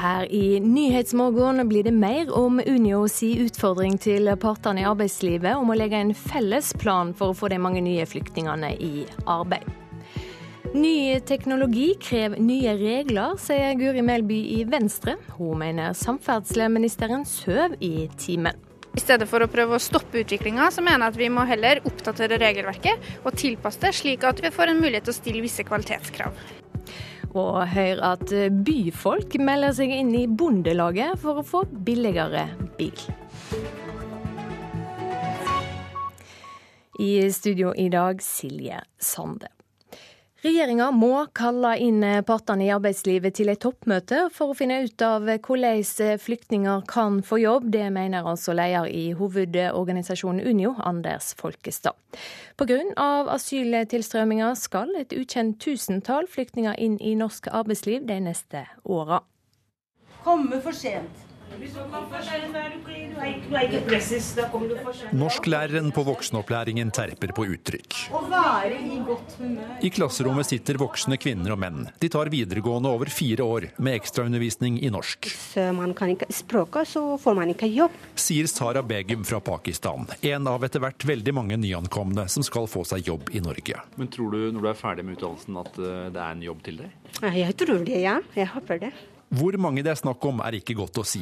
her i Nyhetsmorgen blir det mer om Unio si utfordring til partene i arbeidslivet om å legge en felles plan for å få de mange nye flyktningene i arbeid. Ny teknologi krever nye regler, sier Guri Melby i Venstre. Hun mener samferdselsministeren søv i timen. I stedet for å prøve å stoppe utviklinga, så mener jeg at vi må heller oppdatere regelverket og tilpasse det, slik at vi får en mulighet til å stille visse kvalitetskrav. Og hør at byfolk melder seg inn i Bondelaget for å få billigere bil. I studio i dag Silje Sande. Regjeringa må kalle inn partene i arbeidslivet til et toppmøte for å finne ut av hvordan flyktninger kan få jobb. Det mener altså leder i hovedorganisasjonen Unio, Anders Folkestad. Pga. asyltilstrømminga skal et ukjent tusentall flyktninger inn i norsk arbeidsliv de neste åra. Komme for sent. Norsklæreren på voksenopplæringen terper på uttrykk. I klasserommet sitter voksne kvinner og menn. De tar videregående over fire år med ekstraundervisning i norsk. Hvis man kan ikke språket, så får man ikke jobb. Sier Sara Begum fra Pakistan, en av etter hvert veldig mange nyankomne som skal få seg jobb i Norge. Men tror du når du er ferdig med utdannelsen at eh, det er en jobb til deg? Jeg tror det, ja. Jeg håper det. Hvor mange det er snakk om er ikke godt å si.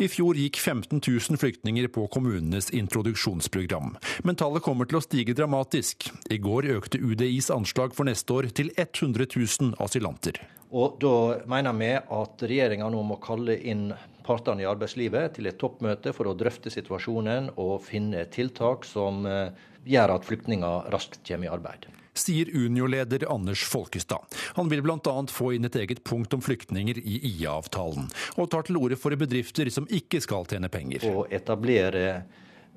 I fjor gikk 15 000 flyktninger på kommunenes introduksjonsprogram. Men tallet kommer til å stige dramatisk. I går økte UDIs anslag for neste år til 100 000 asylanter. Og Da mener vi at regjeringa nå må kalle inn partene i arbeidslivet til et toppmøte for å drøfte situasjonen og finne tiltak som eh, gjør at flyktninger raskt kommer i arbeid sier Unio-leder Anders Folkestad. Han vil bl.a. få inn et eget punkt om flyktninger i IA-avtalen, og tar til orde for bedrifter som ikke skal tjene penger. Å etablere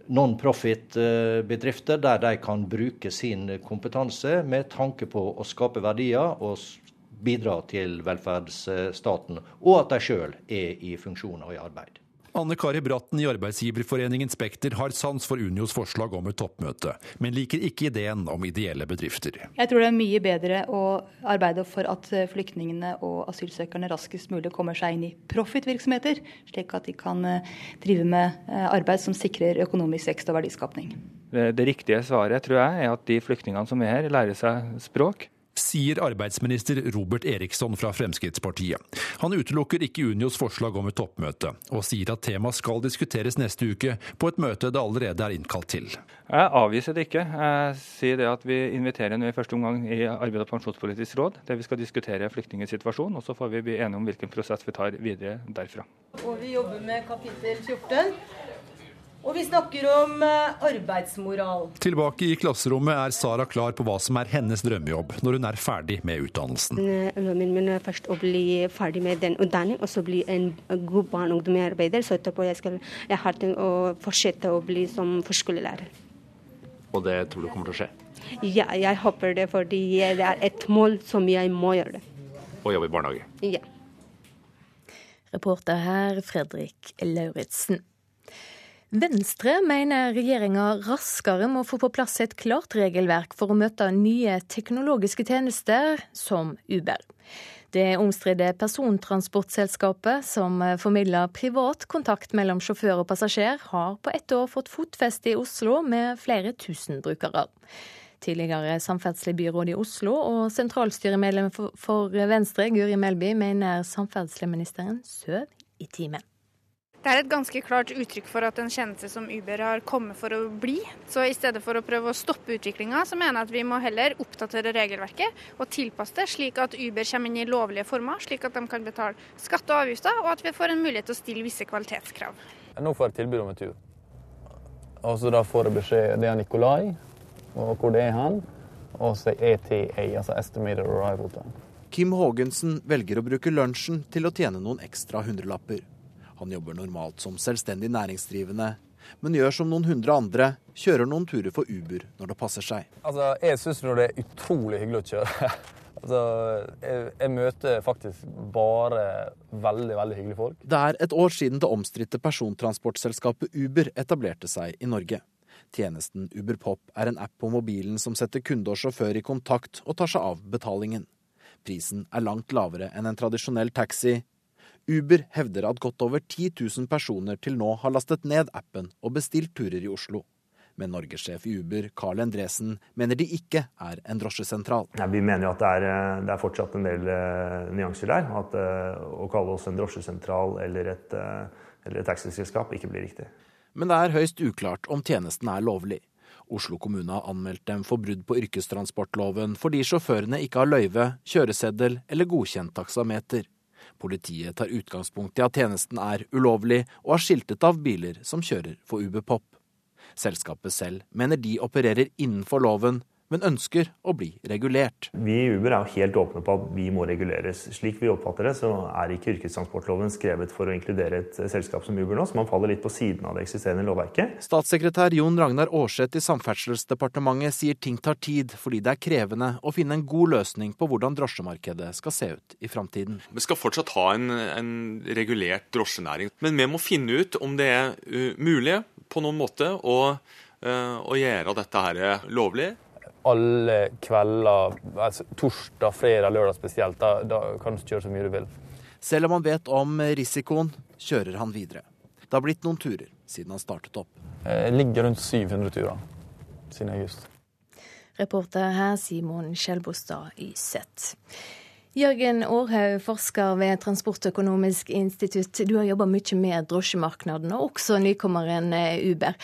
non-profit-bedrifter der de kan bruke sin kompetanse med tanke på å skape verdier og bidra til velferdsstaten, og at de sjøl er i funksjon og i arbeid. Anne Kari Bratten i Arbeidsgiverforeningen Spekter har sans for Unios forslag om et toppmøte, men liker ikke ideen om ideelle bedrifter. Jeg tror det er mye bedre å arbeide for at flyktningene og asylsøkerne raskest mulig kommer seg inn i profitvirksomheter, slik at de kan eh, drive med eh, arbeid som sikrer økonomisk vekst og verdiskapning. Det riktige svaret tror jeg er at de flyktningene som er her, lærer seg språk sier arbeidsminister Robert Eriksson fra Fremskrittspartiet. Han utelukker ikke Unios forslag om et toppmøte, og sier at temaet skal diskuteres neste uke på et møte det allerede er innkalt til. Jeg avviser det ikke. Jeg sier det at vi inviterer nå i første omgang i Arbeid- og pensjonspolitisk råd, der vi skal diskutere flyktningers situasjon, og så får vi bli enige om hvilken prosess vi tar videre derfra. Og vi jobber med kapittel 14. Og vi snakker om eh, arbeidsmoral. Tilbake i klasserommet er Sara klar på hva som er hennes drømmejobb når hun er ferdig med utdannelsen. Drømmen min er først å bli ferdig med den utdanningen, og så bli en god barn- og ungdomsarbeider. Så etterpå jeg, skal, jeg har tenkt å fortsette å bli som førskolelærer. Og det tror du kommer til å skje? Ja, jeg håper det, fordi det er et mål som jeg må gjøre det. Og jobbe i barnehage? Ja. Reporter her Fredrik Lauritzen. Venstre mener regjeringa raskere må få på plass et klart regelverk for å møte nye teknologiske tjenester som Uber. Det omstridte persontransportselskapet som formidler privat kontakt mellom sjåfør og passasjer, har på ett år fått fotfeste i Oslo med flere tusen brukere. Tidligere samferdselsbyråd i Oslo og sentralstyremedlem for Venstre, Guri Melby, mener samferdselsministeren søv i timen. Det er et ganske klart uttrykk for at en kjennelse som Uber har kommet for å bli. Så i stedet for å prøve å stoppe utviklinga, så mener jeg at vi må heller oppdatere regelverket og tilpasse det, slik at Uber kommer inn i lovlige former, slik at de kan betale skatt og avgifter, og at vi får en mulighet til å stille visse kvalitetskrav. Nå får jeg tilbud om en tur. Og så da får jeg beskjed Det er Nikolai, og hvor det er han. Og så ETA, altså Estimated Arrival Time. Kim Haagensen velger å bruke lunsjen til å tjene noen ekstra hundrelapper. Han jobber normalt som selvstendig næringsdrivende, men gjør som noen hundre andre, kjører noen turer for Uber når det passer seg. Altså, Jeg syns det er utrolig hyggelig å kjøre. altså, jeg, jeg, møter faktisk bare veldig veldig hyggelige folk. Det er et år siden det omstridte persontransportselskapet Uber etablerte seg i Norge. Tjenesten Uberpop er en app på mobilen som setter kunde og sjåfør i kontakt og tar seg av betalingen. Prisen er langt lavere enn en tradisjonell taxi, Uber hevder at godt over 10 000 personer til nå har lastet ned appen og bestilt turer i Oslo. Men norgessjef i Uber, Carl Endresen, mener de ikke er en drosjesentral. Ja, vi mener jo at det er, eh, det er fortsatt en del uh, nyanser der. At uh, å kalle oss en drosjesentral eller et, uh, eller et taxiselskap ikke blir riktig. Men det er høyst uklart om tjenesten er lovlig. Oslo kommune har anmeldt dem for brudd på yrkestransportloven fordi sjåførene ikke har løyve, kjøreseddel eller godkjent taksameter. Politiet tar utgangspunkt i at tjenesten er ulovlig, og har skiltet av biler som kjører for Uberpop. Selskapet selv mener de opererer innenfor loven, men ønsker å bli regulert. Vi i Uber er jo helt åpne på at vi må reguleres. Slik vi oppfatter det, så er ikke yrkestransportloven skrevet for å inkludere et selskap som Uber nå, så man faller litt på siden av det eksisterende lovverket. Statssekretær Jon Ragnar Aarseth i Samferdselsdepartementet sier ting tar tid fordi det er krevende å finne en god løsning på hvordan drosjemarkedet skal se ut i framtiden. Vi skal fortsatt ha en, en regulert drosjenæring, men vi må finne ut om det er uh, mulig på noen måte å, uh, å gjøre dette her lovlig alle kvelder, altså torsdag, fredag, lørdag spesielt. Da, da kan du kjøre så mye du vil. Selv om han vet om risikoen, kjører han videre. Det har blitt noen turer siden han startet opp. Jeg ligger rundt 700 turer siden august. Reporter her Simon Skjelbostad i Sett. Jørgen Aarhaug, forsker ved Transportøkonomisk institutt. Du har jobba mye med drosjemarkedet, og også nykommeren Uber.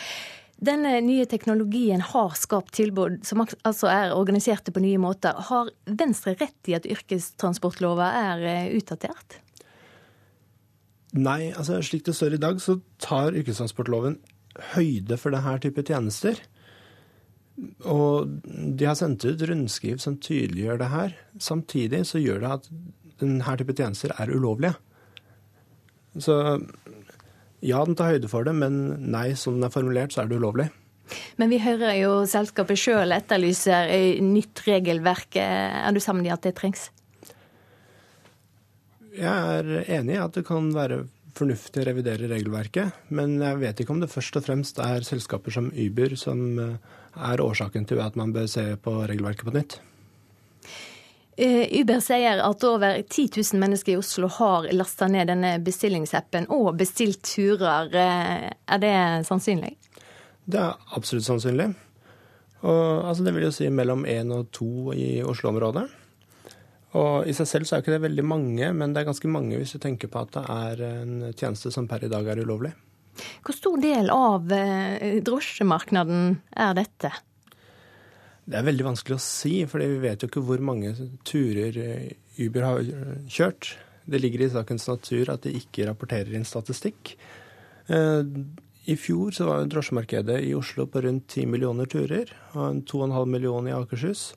Denne nye teknologien har skapt tilbud som altså er organiserte på nye måter. Har Venstre rett i at yrkestransportlova er eh, utdatert? Nei, altså slik det står i dag, så tar yrkestransportloven høyde for denne type tjenester. Og de har sendt ut rundskriv som tydeliggjør det her. Samtidig så gjør det at denne type tjenester er ulovlige. Så ja, den tar høyde for det, men nei, som den er formulert, så er det ulovlig. Men vi hører jo selskapet sjøl etterlyser nytt regelverk. Er du sammen i at det trengs? Jeg er enig i at det kan være fornuftig å revidere regelverket, men jeg vet ikke om det først og fremst er selskaper som Uber som eh, er årsaken til at man bør se på regelverket på nytt. Eh, Uber sier at over 10 000 mennesker i Oslo har lasta ned denne bestillingsappen og bestilt turer. Eh, er det sannsynlig? Det er absolutt sannsynlig. Og, altså, det vil jo si mellom én og to i Oslo-området. Og I seg selv så er ikke det veldig mange, men det er ganske mange hvis du tenker på at det er en tjeneste som per i dag er ulovlig. Hvor stor del av eh, drosjemarkedet er dette? Det er veldig vanskelig å si, for vi vet jo ikke hvor mange turer eh, Uber har kjørt. Det ligger i sakens natur at de ikke rapporterer inn statistikk. Eh, I fjor så var drosjemarkedet i Oslo på rundt 10 millioner turer, og 2,5 millioner i Akershus.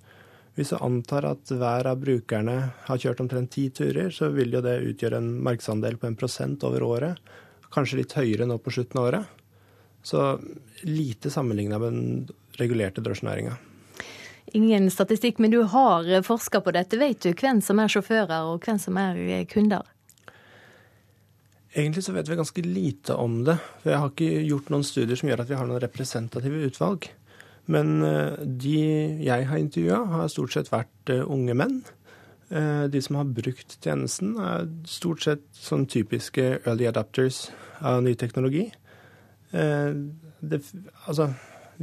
Hvis vi antar at hver av brukerne har kjørt omtrent ti turer, så vil jo det utgjøre en markedsandel på en prosent over året. Kanskje litt høyere nå på slutten av året. Så lite sammenligna med den regulerte drosjenæringa ingen statistikk, men du har forska på dette. Vet du hvem som er sjåfører og hvem som er kunder? Egentlig så vet vi ganske lite om det. For jeg har ikke gjort noen studier som gjør at vi har noen representative utvalg. Men eh, de jeg har intervjua, har stort sett vært eh, unge menn. Eh, de som har brukt tjenesten, er stort sett sånn typiske early adapters av ny teknologi. Det, altså,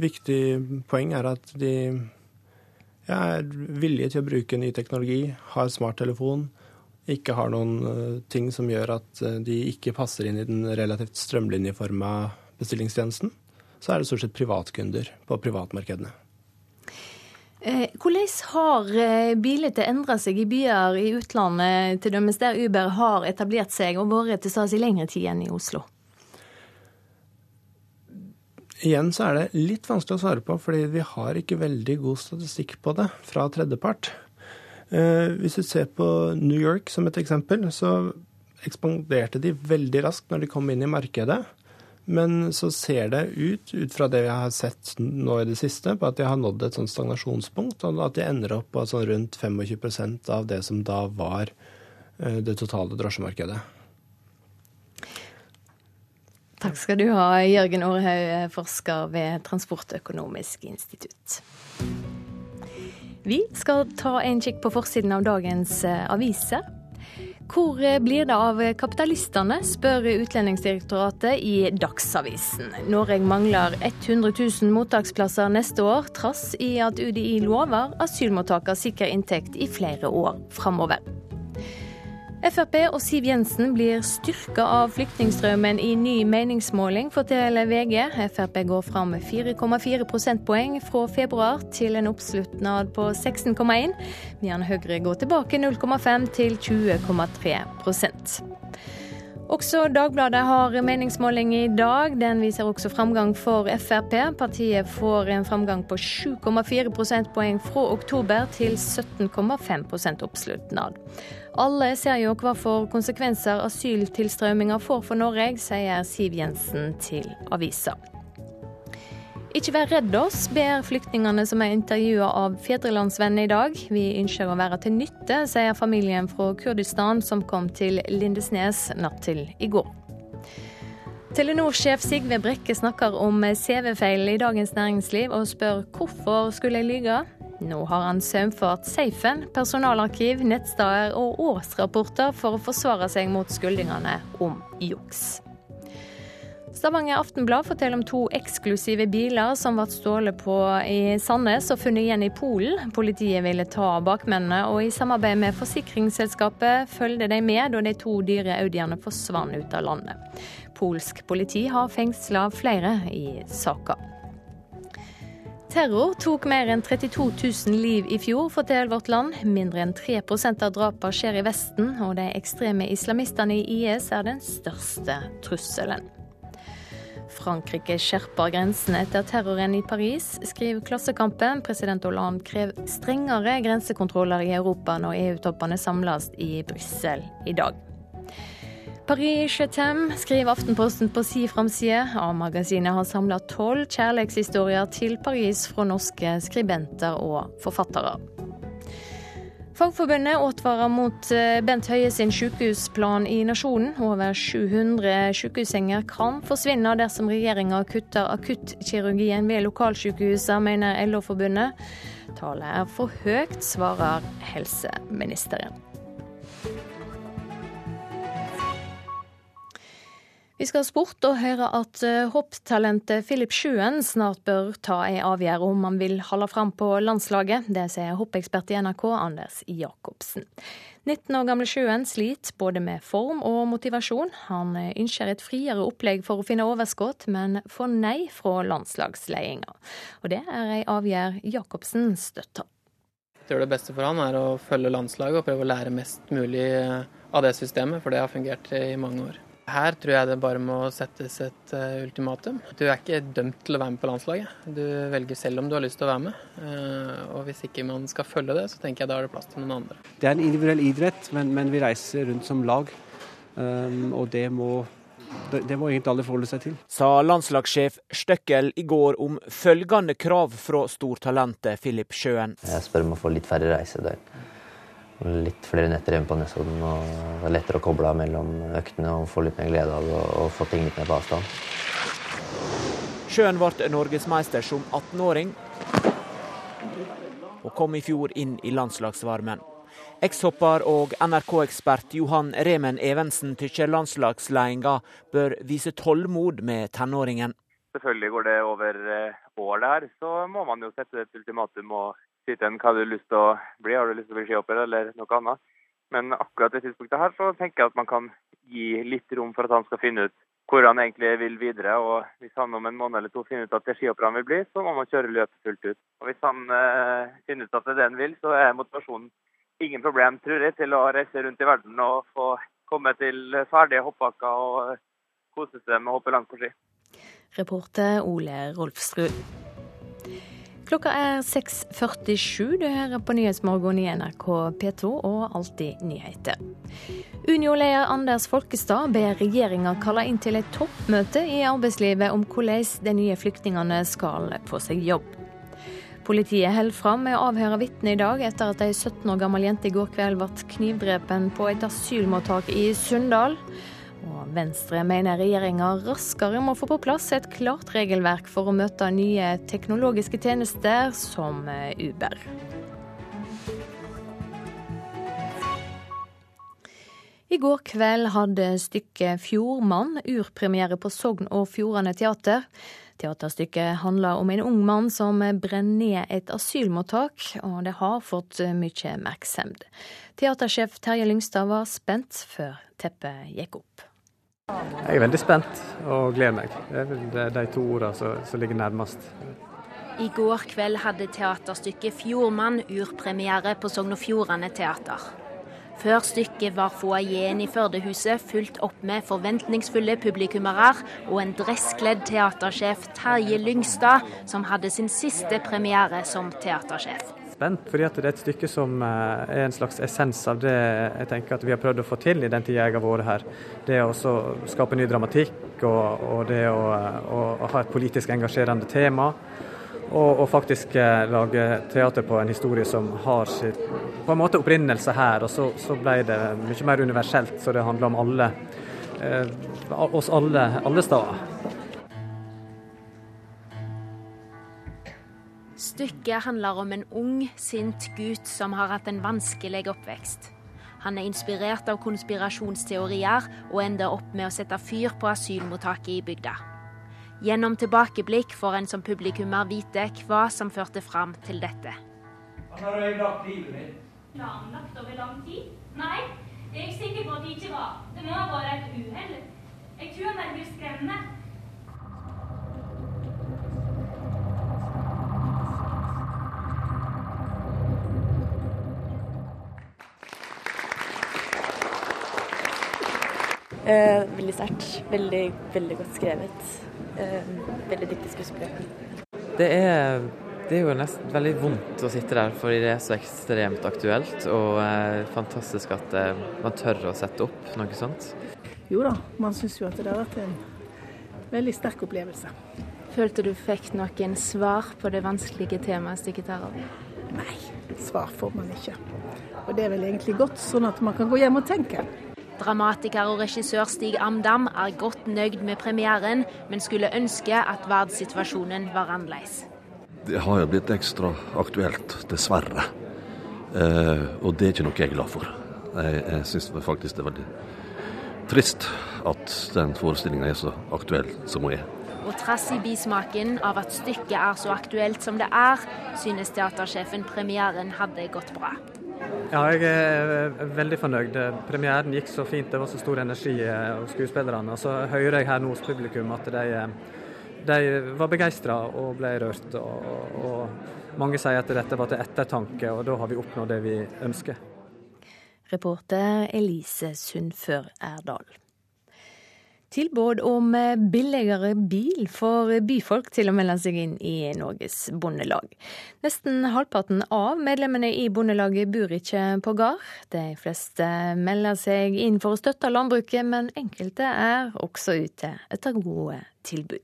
viktig poeng er at de jeg er villig til å bruke ny teknologi, har smarttelefon, ikke har noen uh, ting som gjør at uh, de ikke passer inn i den relativt strømlinjeforma bestillingstjenesten. Så er det stort sett privatkunder på privatmarkedene. Eh, hvordan har bildet endra seg i byer i utlandet, dømes der Uber har etablert seg og vært til stede i lengre tid enn i Oslo? Igjen så er det litt vanskelig å svare på, fordi vi har ikke veldig god statistikk på det fra tredjepart. Eh, hvis du ser på New York som et eksempel, så ekspanderte de veldig raskt når de kom inn i markedet. Men så ser det ut, ut fra det vi har sett nå i det siste, på at de har nådd et sånt stagnasjonspunkt, og at de ender opp på sånn rundt 25% av det som da var eh, det totale drosjemarkedet. Takk skal du ha, Jørgen Aarhaug, forsker ved Transportøkonomisk institutt. Vi skal ta en kikk på forsiden av dagens eh, aviser. Hvor blir det av kapitalistene, spør Utlendingsdirektoratet i Dagsavisen. Norge mangler 100 000 mottaksplasser neste år, trass i at UDI lover asylmottakere sikker inntekt i flere år framover. Frp og Siv Jensen blir styrka av flyktningstrømmen i ny meningsmåling, forteller VG. Frp går fram med 4,4 prosentpoeng fra februar til en oppslutnad på 16,1, mens Høyre går tilbake 0,5 til 20,3% også Dagbladet har meningsmåling i dag. Den viser også framgang for Frp. Partiet får en framgang på 7,4 prosentpoeng fra oktober til 17,5% oppslutnad. Alle ser jo hva for konsekvenser asyltilstrømminga får for Norge, sier Siv Jensen til avisa. Ikke vær redd oss, ber flyktningene som er intervjua av Fedrelandsvennen i dag. Vi ønsker å være til nytte, sier familien fra Kurdistan som kom til Lindesnes natt til i går. Telenor-sjef Sigve Brekke snakker om CV-feil i Dagens Næringsliv, og spør hvorfor skulle jeg lyge. Nå har han saumfart safen, personalarkiv, nettsteder og årsrapporter for å forsvare seg mot skyldningene om juks. Stavanger Aftenblad forteller om to eksklusive biler som ble stjålet på i Sandnes og funnet igjen i Polen. Politiet ville ta bakmennene, og i samarbeid med forsikringsselskapet følger de med da de to dyre Audiene forsvant ut av landet. Polsk politi har fengsla flere i saka. Terror tok mer enn 32 000 liv i fjor, forteller Vårt Land. Mindre enn 3% av drapene skjer i Vesten, og de ekstreme islamistene i IS er den største trusselen. Frankrike skjerper grensene etter terroren i Paris, skriver Klassekampen. President Hollande krever strengere grensekontroller i Europa når EU-toppene samles i Brussel i dag. Paris Chetem, skriver Aftenposten på si framside. A-magasinet har samla tolv kjærlighetshistorier til Paris fra norske skribenter og forfattere. Fagforbundet advarer mot eh, Bent Høie sin sykehusplan i Nasjonen. Over 700 sykehussenger kan forsvinne dersom regjeringa kutter akuttkirurgien ved lokalsykehusene, mener LO-forbundet. Tallet er for høyt, svarer helseministeren. Vi skal ha sport og høre at eh, hopptalentet Philip Sjøen snart bør ta en avgjørelse om han vil holde fram på landslaget. Det sier hoppekspert i NRK Anders Jacobsen. 19 år gamle Sjøen sliter både med form og motivasjon. Han eh, ønsker et friere opplegg for å finne overskudd, men får nei fra landslagsledelsen. Og det er en avgjørelse Jacobsen støtter. Jeg tror det beste for han er å følge landslaget og prøve å lære mest mulig eh, av det systemet, for det har fungert i mange år. Her tror jeg det bare må settes et uh, ultimatum. Du er ikke dømt til å være med på landslaget. Du velger selv om du har lyst til å være med. Uh, og hvis ikke man skal følge det, så tenker jeg da er det plass til noen andre. Det er en individuell idrett, men, men vi reiser rundt som lag. Um, og det må, det, det må egentlig alle forholde seg til. Sa landslagssjef Støkkel i går om følgende krav fra stortalentet Filip Sjøen. Jeg spør om å få litt færre reisedøgn litt flere netter hjemme på Nesodden. og Det er lettere å koble av mellom øktene og få litt mer glede av det og få ting litt mer på avstand. Sjøen ble norgesmeister som 18-åring og kom i fjor inn i landslagsvarmen. Ekshopper og NRK-ekspert Johan Remen Evensen tykker landslagsledelsen bør vise tålmod med tenåringen. Selvfølgelig går det over år, år der, så må man jo sette et ultimatum og til hva du har lyst til å bli. Har du lyst til å bli skihopper eller noe annet? Men akkurat det tidspunktet her så tenker jeg at man kan gi litt rom for at han skal finne ut hvor han egentlig vil videre. og Hvis han om en måned eller to finner ut at det er skihopper han vil bli, så må man kjøre løpet fullt ut. Og Hvis han eh, finner ut at det er det han vil, så er motivasjonen ingen problem, tror jeg, til å reise rundt i verden og få komme til ferdige hoppbakker og kose seg med å hoppe langt på ski. Reporter Ole Rolfsrud. Klokka er 6.47. Du hører på Nyhetsmorgen i NRK P2 og Alltid nyheter. Unio-leder Anders Folkestad ber regjeringa kalle inn til et toppmøte i arbeidslivet om hvordan de nye flyktningene skal få seg jobb. Politiet holder fram med å avhøre vitner i dag etter at ei 17 år gammel jente i går kveld ble knivdrepen på et asylmottak i Sunndal. Venstre mener regjeringa raskere må få på plass et klart regelverk for å møte nye teknologiske tjenester som eh, Uber. I går kveld hadde stykket 'Fjordmann' urpremiere på Sogn og Fjordane teater. Teaterstykket handler om en ung mann som brenner ned et asylmottak, og det har fått mye oppmerksomhet. Teatersjef Terje Lyngstad var spent før teppet gikk opp. Jeg er veldig spent og gleder meg. Det er de to ordene som ligger nærmest. I går kveld hadde teaterstykket 'Fjordmann' urpremiere på Sogn og Fjordane teater. Før stykket var foajeen i Førdehuset fulgt opp med forventningsfulle publikummere og en dresskledd teatersjef Terje Lyngstad, som hadde sin siste premiere som teatersjef. Spent, fordi det er et stykke som eh, er en slags essens av det jeg tenker at vi har prøvd å få til i den tida jeg har vært her. Det å skape ny dramatikk og, og det å, å, å ha et politisk engasjerende tema. Og, og, faktisk eh, lage teater på en historie som har sitt på en måte opprinnelse her. Og så, så ble det mye mer universelt, så det handler om alle. Eh, oss alle, alle steder. Stykket handler om en ung, sint gutt som har hatt en vanskelig oppvekst. Han er inspirert av konspirasjonsteorier og ender opp med å sette fyr på asylmottaket i bygda. Gjennom tilbakeblikk får en som publikummer vite hva som førte fram til dette. Han har ødelagt livet mitt. Planlagt over lang tid? Nei, det er jeg sikker på at det ikke var. Det må ha vært et uhell. Jeg tror han er skremmende. Eh, veldig sterkt. Veldig, veldig godt skrevet. Eh, veldig dyktig skuespiller. Det er, det er jo nesten veldig vondt å sitte der, fordi det er så ekstremt aktuelt. Og eh, fantastisk at eh, man tør å sette opp noe sånt. Jo da, man syns jo at det har vært en veldig sterk opplevelse. Følte du fikk noen svar på det vanskelige temaet stykket tar over? Nei, svar får man ikke. Og det er vel egentlig godt, sånn at man kan gå hjem og tenke. Dramatiker og regissør Stig Amdam er godt nøyd med premieren, men skulle ønske at verdenssituasjonen var annerledes. Det har jo blitt ekstra aktuelt, dessverre. Eh, og det er ikke noe jeg er glad for. Jeg, jeg syns faktisk det er veldig trist at den forestillinga er så aktuell som hun er. Og trass i bismaken av at stykket er så aktuelt som det er, synes teatersjefen premieren hadde gått bra. Ja, jeg er veldig fornøyd. Premieren gikk så fint, det var så stor energi eh, hos skuespillerne. Og så hører jeg her nå hos publikum at de, eh, de var begeistra og ble rørt. Og, og mange sier at dette var til ettertanke, og da har vi oppnådd det vi ønsker. Reporter Elise Sundfør Erdal. Tilbud om eh, billigere bil får byfolk til å melde seg inn i Norges Bondelag. Nesten halvparten av medlemmene i Bondelaget bor ikke på gard. De fleste melder seg inn for å støtte landbruket, men enkelte er også ute etter gode tilbud.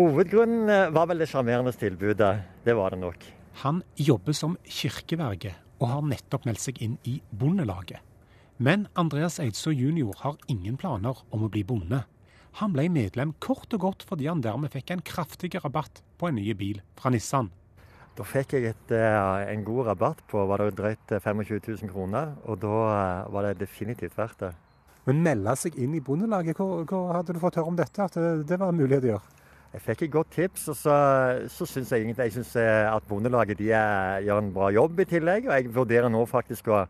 Hovedgrunnen eh, var vel det sjarmerende tilbudet. Det var det nok. Han jobber som kirkeverge og har nettopp meldt seg inn i Bondelaget. Men Andreas Eidså jr. har ingen planer om å bli bonde. Han ble medlem kort og godt fordi han dermed fikk en kraftig rabatt på en ny bil fra Nissan. Da fikk jeg et, eh, en god rabatt på var det drøyt 25 000 kroner, og da eh, var det definitivt verdt det. Men melde seg inn i Bondelaget, hvor, hadde du fått høre om dette? At det, det var mulighet å gjøre? Jeg fikk et godt tips, og så, så syns jeg egentlig jeg synes eh, at Bondelaget de gjør en bra jobb i tillegg. Og jeg vurderer nå faktisk å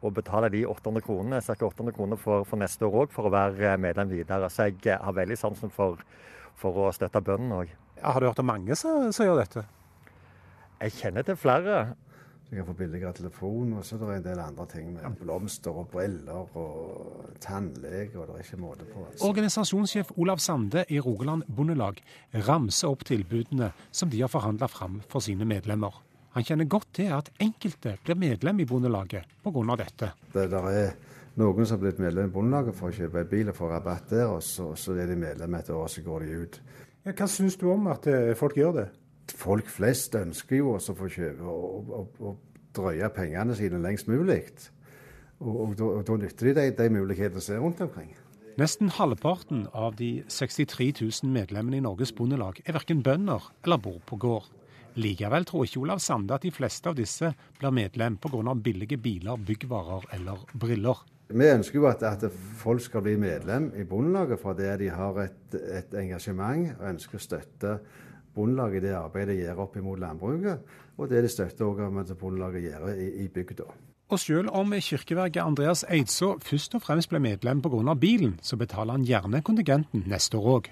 og betale de 800 kronene, ca. 800 kroner for, for neste år òg, for å være medlem videre. Så jeg eh, har veldig sansen for, for å støtte bøndene òg. Har du hørt om mange som, som gjør dette? Jeg kjenner til flere. Du kan få billigere telefon, og så er det en del andre ting med blomster og briller og tannlege, og det er ikke måte på. Altså. Organisasjonssjef Olav Sande i Rogaland Bondelag ramser opp tilbudene som de har forhandla fram for sine medlemmer. Han kjenner godt til at enkelte blir medlem i Bondelaget pga. dette. Det der er noen som har blitt medlem i Bondelaget for å kjøpe en bil og få rabatt der, og så, så er de medlem etter år, så går de ut. Ja, hva syns du om at eh, folk gjør det? Folk flest ønsker jo også å få kjøpe og, og, og, drøye pengene sine lengst mulig. Og, og da nytter de de, de mulighetene som er rundt omkring. Nesten halvparten av de 63 000 medlemmene i Norges Bondelag er verken bønder eller bor på gård. Likevel tror ikke Olav Sande at de fleste av disse blir medlem pga. billige biler, byggvarer eller briller. Vi ønsker jo at, at folk skal bli medlem i Bondelaget fordi de har et, et engasjement og ønsker å støtte Bondelaget i det arbeidet de gjør opp imot landbruket, og det de støtter også at Bondelaget gjør i, i bygda. Og selv om kirkeverket Andreas Eidså først og fremst ble medlem pga. bilen, så betaler han gjerne kontingenten neste år òg.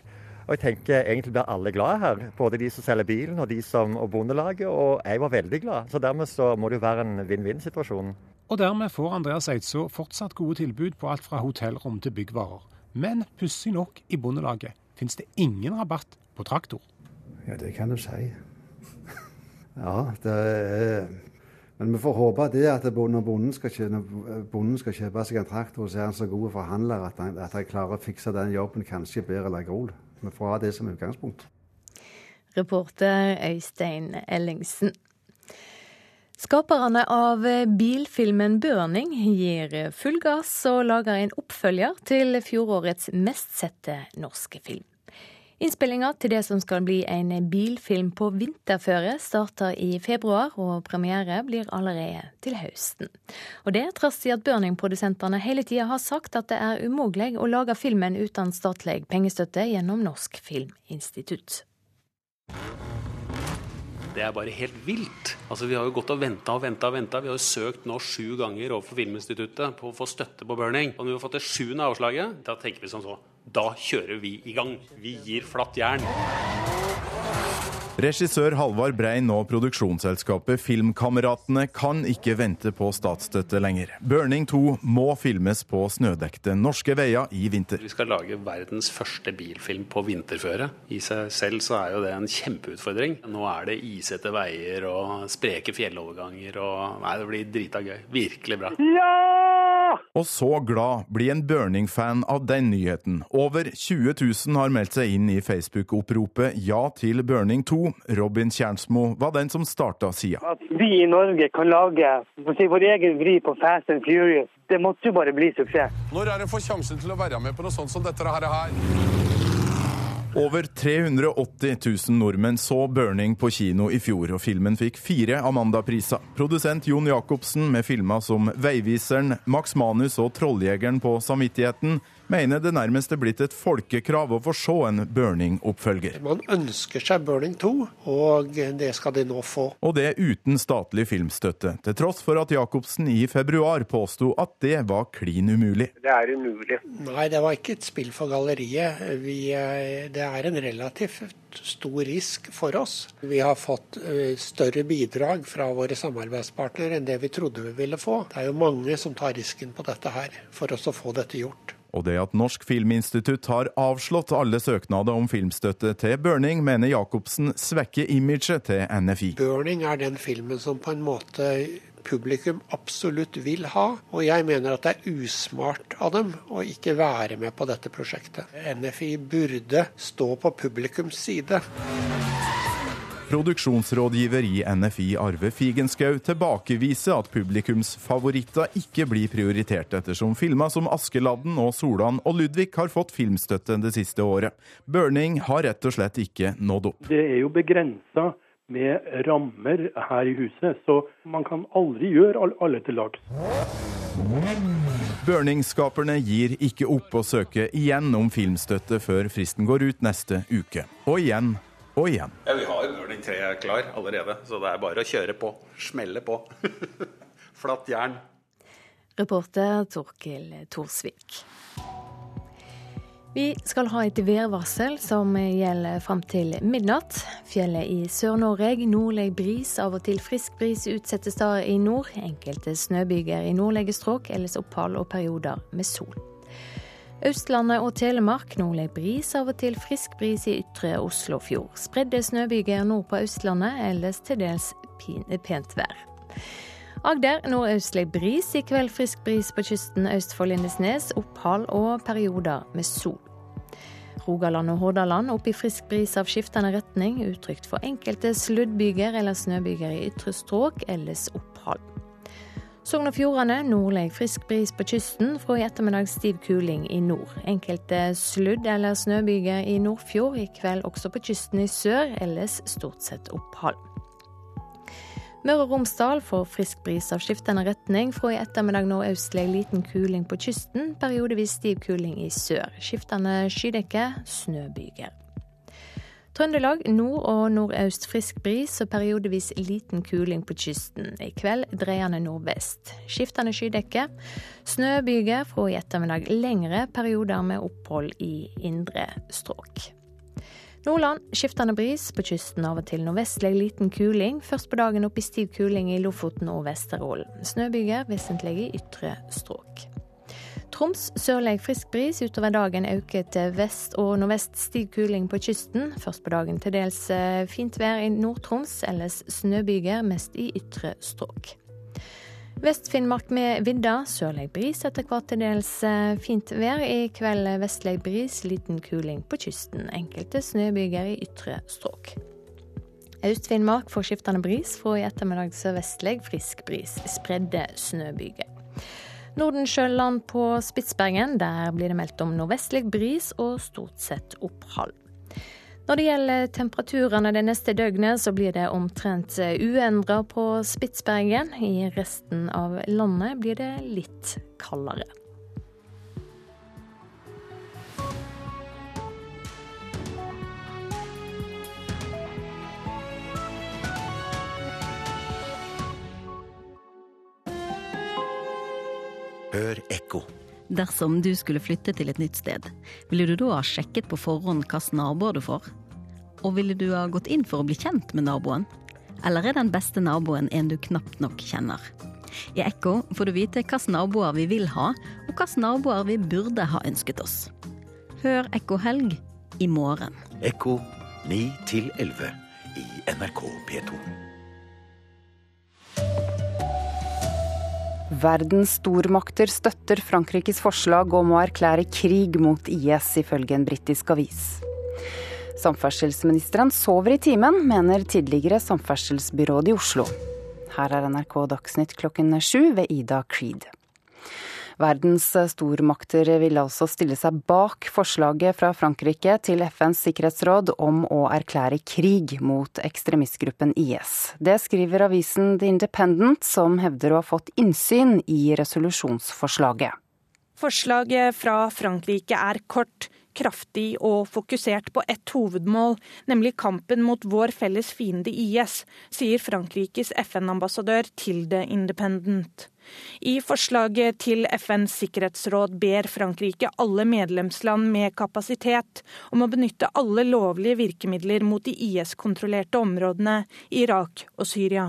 Og jeg tenker egentlig blir alle glade her. Både de som selger bilen og de som og Bondelaget. Og jeg var veldig glad. Så dermed så må det jo være en vinn-vinn-situasjon. Og dermed får Andreas Eidså fortsatt gode tilbud på alt fra hotellrom til byggvarer. Men pussig nok, i Bondelaget finnes det ingen rabatt på traktor. Ja, det kan du si. ja, det er men vi får håpe det at når bonden skal, kjøpe, bonden skal kjøpe seg en traktor, så er han så god forhandler at han, at han klarer å fikse den jobben kanskje bedre enn Grol. Vi får ha det som utgangspunkt. Reporter Øystein Ellingsen. Skaperne av bilfilmen 'Burning' gir full gass og lager en oppfølger til fjorårets mest sette norske film. Innspillinga til det som skal bli en bilfilm på vinterføre, starter i februar, og premiere blir allerede til høsten. Og det trass i at Burning-produsentene hele tida har sagt at det er umulig å lage filmen uten statlig pengestøtte gjennom Norsk Filminstitutt. Det er bare helt vilt. Altså, Vi har jo gått og venta og venta. Vi har jo søkt nå sju ganger overfor Filminstituttet på å få støtte på burning. Og når vi har fått det sjuende avslaget, da tenker vi som så. Da kjører vi i gang. Vi gir flatt jern. Regissør Halvard Brein og produksjonsselskapet Filmkameratene kan ikke vente på statsstøtte lenger. 'Burning 2' må filmes på snødekte norske veier i vinter. Vi skal lage verdens første bilfilm på vinterføre. I seg selv så er jo det en kjempeutfordring. Nå er det isete veier og spreke fjelloverganger og Nei, det blir drita gøy. Virkelig bra. Ja! Og så glad blir en Burning-fan av den nyheten. Over 20 000 har meldt seg inn i Facebook-oppropet Ja til Burning 2. Robin Kjernsmo var den som starta sida. At vi i Norge kan lage si, vår egen vri på Fast and Furious, det måtte jo bare bli suksess. Når er det får sjansen til å være med på noe sånt som dette her? Over 380 000 nordmenn så 'Burning' på kino i fjor, og filmen fikk fire Amanda-priser. Produsent Jon Jacobsen med filmer som 'Veiviseren', 'Max Manus' og 'Trolljegeren' på samvittigheten mener det nærmest er blitt et folkekrav å få se en Burning-oppfølger. Man ønsker seg Burning 2, og det skal de nå få. Og det uten statlig filmstøtte, til tross for at Jacobsen i februar påsto at det var klin umulig. Det er umulig. Nei, det var ikke et spill for galleriet. Vi, eh, det er en relativt stor risk for oss. Vi har fått eh, større bidrag fra våre samarbeidspartnere enn det vi trodde vi ville få. Det er jo mange som tar risken på dette her, for oss å få dette gjort. Og det at Norsk Filminstitutt har avslått alle søknader om filmstøtte til Burning, mener Jacobsen svekker imaget til NFI. Burning er den filmen som på en måte publikum absolutt vil ha, og jeg mener at det er usmart av dem å ikke være med på dette prosjektet. NFI burde stå på publikums side. Produksjonsrådgiver i NFI Arve Figenschou tilbakeviser at publikumsfavoritter ikke blir prioritert, ettersom filmer som 'Askeladden' og 'Solan' og 'Ludvig' har fått filmstøtte det siste året. 'Burning' har rett og slett ikke nådd opp. Det er jo begrensa med rammer her i huset, så man kan aldri gjøre alle til lags. Burning-skaperne gir ikke opp å søke igjen om filmstøtte før fristen går ut neste uke. Og igjen og igjen. Ja, Vi har Burning 3 klar allerede, så det er bare å kjøre på. Smelle på. Flatt jern. Reporter Torkil Thorsvik. Vi skal ha et værvarsel som gjelder fram til midnatt. Fjellet i Sør-Norge, nordlig bris, av og til frisk bris utsatte steder i nord. Enkelte snøbyger i nordlige strøk, ellers opphold og perioder med sol. Østlandet og Telemark nordlig bris, av og til frisk bris i ytre Oslofjord. Spredde snøbyger nord på Østlandet, ellers til dels pent vær. Agder nordøstlig bris, i kveld frisk bris på kysten øst for Lindesnes. Opphold og perioder med sol. Rogaland og Hordaland opp i frisk bris av skiftende retning, utrygt for enkelte sluddbyger eller snøbyger i ytre strøk, ellers opphold. Sogn og Fjordane nordlig frisk bris på kysten, fra i ettermiddag stiv kuling i nord. Enkelte sludd- eller snøbyger i Nordfjord, i kveld også på kysten i sør, ellers stort sett opphold. Møre og Romsdal får frisk bris av skiftende retning. Fra i ettermiddag nordøstlig liten kuling på kysten, periodevis stiv kuling i sør. Skiftende skydekke, snøbyger. Trøndelag nord og nordøst frisk bris og periodevis liten kuling på kysten. I kveld dreiende nordvest. Skiftende skydekke. Snøbyger fra i ettermiddag lengre perioder med opphold i indre strøk. Nordland skiftende bris, på kysten av og til nordvestlig liten kuling. Først på dagen opp i stiv kuling i Lofoten og Vesterålen. Snøbyger vesentlig i ytre strøk. Troms sørlig frisk bris. Utover dagen øker til vest og nordvest stiv kuling på kysten. Først på dagen til dels eh, fint vær i Nord-Troms, ellers snøbyger, mest i ytre strøk. Vest-Finnmark med vidda. Sørlig bris, etter hvert til dels eh, fint vær. I kveld vestlig bris, liten kuling på kysten. Enkelte snøbyger i ytre strøk. Øst-Finnmark får skiftende bris, fra i ettermiddag sørvestlig frisk bris. Spredde snøbyger. Nordensjøland på Spitsbergen, der blir det meldt om nordvestlig bris og stort sett opphold. Når det gjelder temperaturene det neste døgnet, så blir det omtrent uendra på Spitsbergen. I resten av landet blir det litt kaldere. Hør ekko. Dersom du skulle flytte til et nytt sted, ville du da ha sjekket på forhånd hvilke naboer du får? Og ville du ha gått inn for å bli kjent med naboen? Eller er den beste naboen en du knapt nok kjenner? I Ekko får du vite hvilke naboer vi vil ha, og hvilke naboer vi burde ha ønsket oss. Hør Ekko helg i morgen. Ekko 9 11 i NRK P2. Verdens stormakter støtter Frankrikes forslag om å erklære krig mot IS, ifølge en britisk avis. Samferdselsministeren sover i timen, mener tidligere samferdselsbyråd i Oslo. Her er NRK Dagsnytt klokken sju ved Ida Creed. Verdens stormakter vil altså stille seg bak forslaget fra Frankrike til FNs sikkerhetsråd om å erklære krig mot ekstremistgruppen IS. Det skriver avisen The Independent, som hevder å ha fått innsyn i resolusjonsforslaget. Forslaget fra Frankrike er kort kraftig og fokusert på ett hovedmål, nemlig kampen mot vår felles fiende IS, sier Frankrikes FN-ambassadør til The Independent. I forslaget til FNs sikkerhetsråd ber Frankrike alle medlemsland med kapasitet om å benytte alle lovlige virkemidler mot de IS-kontrollerte områdene i Irak og Syria.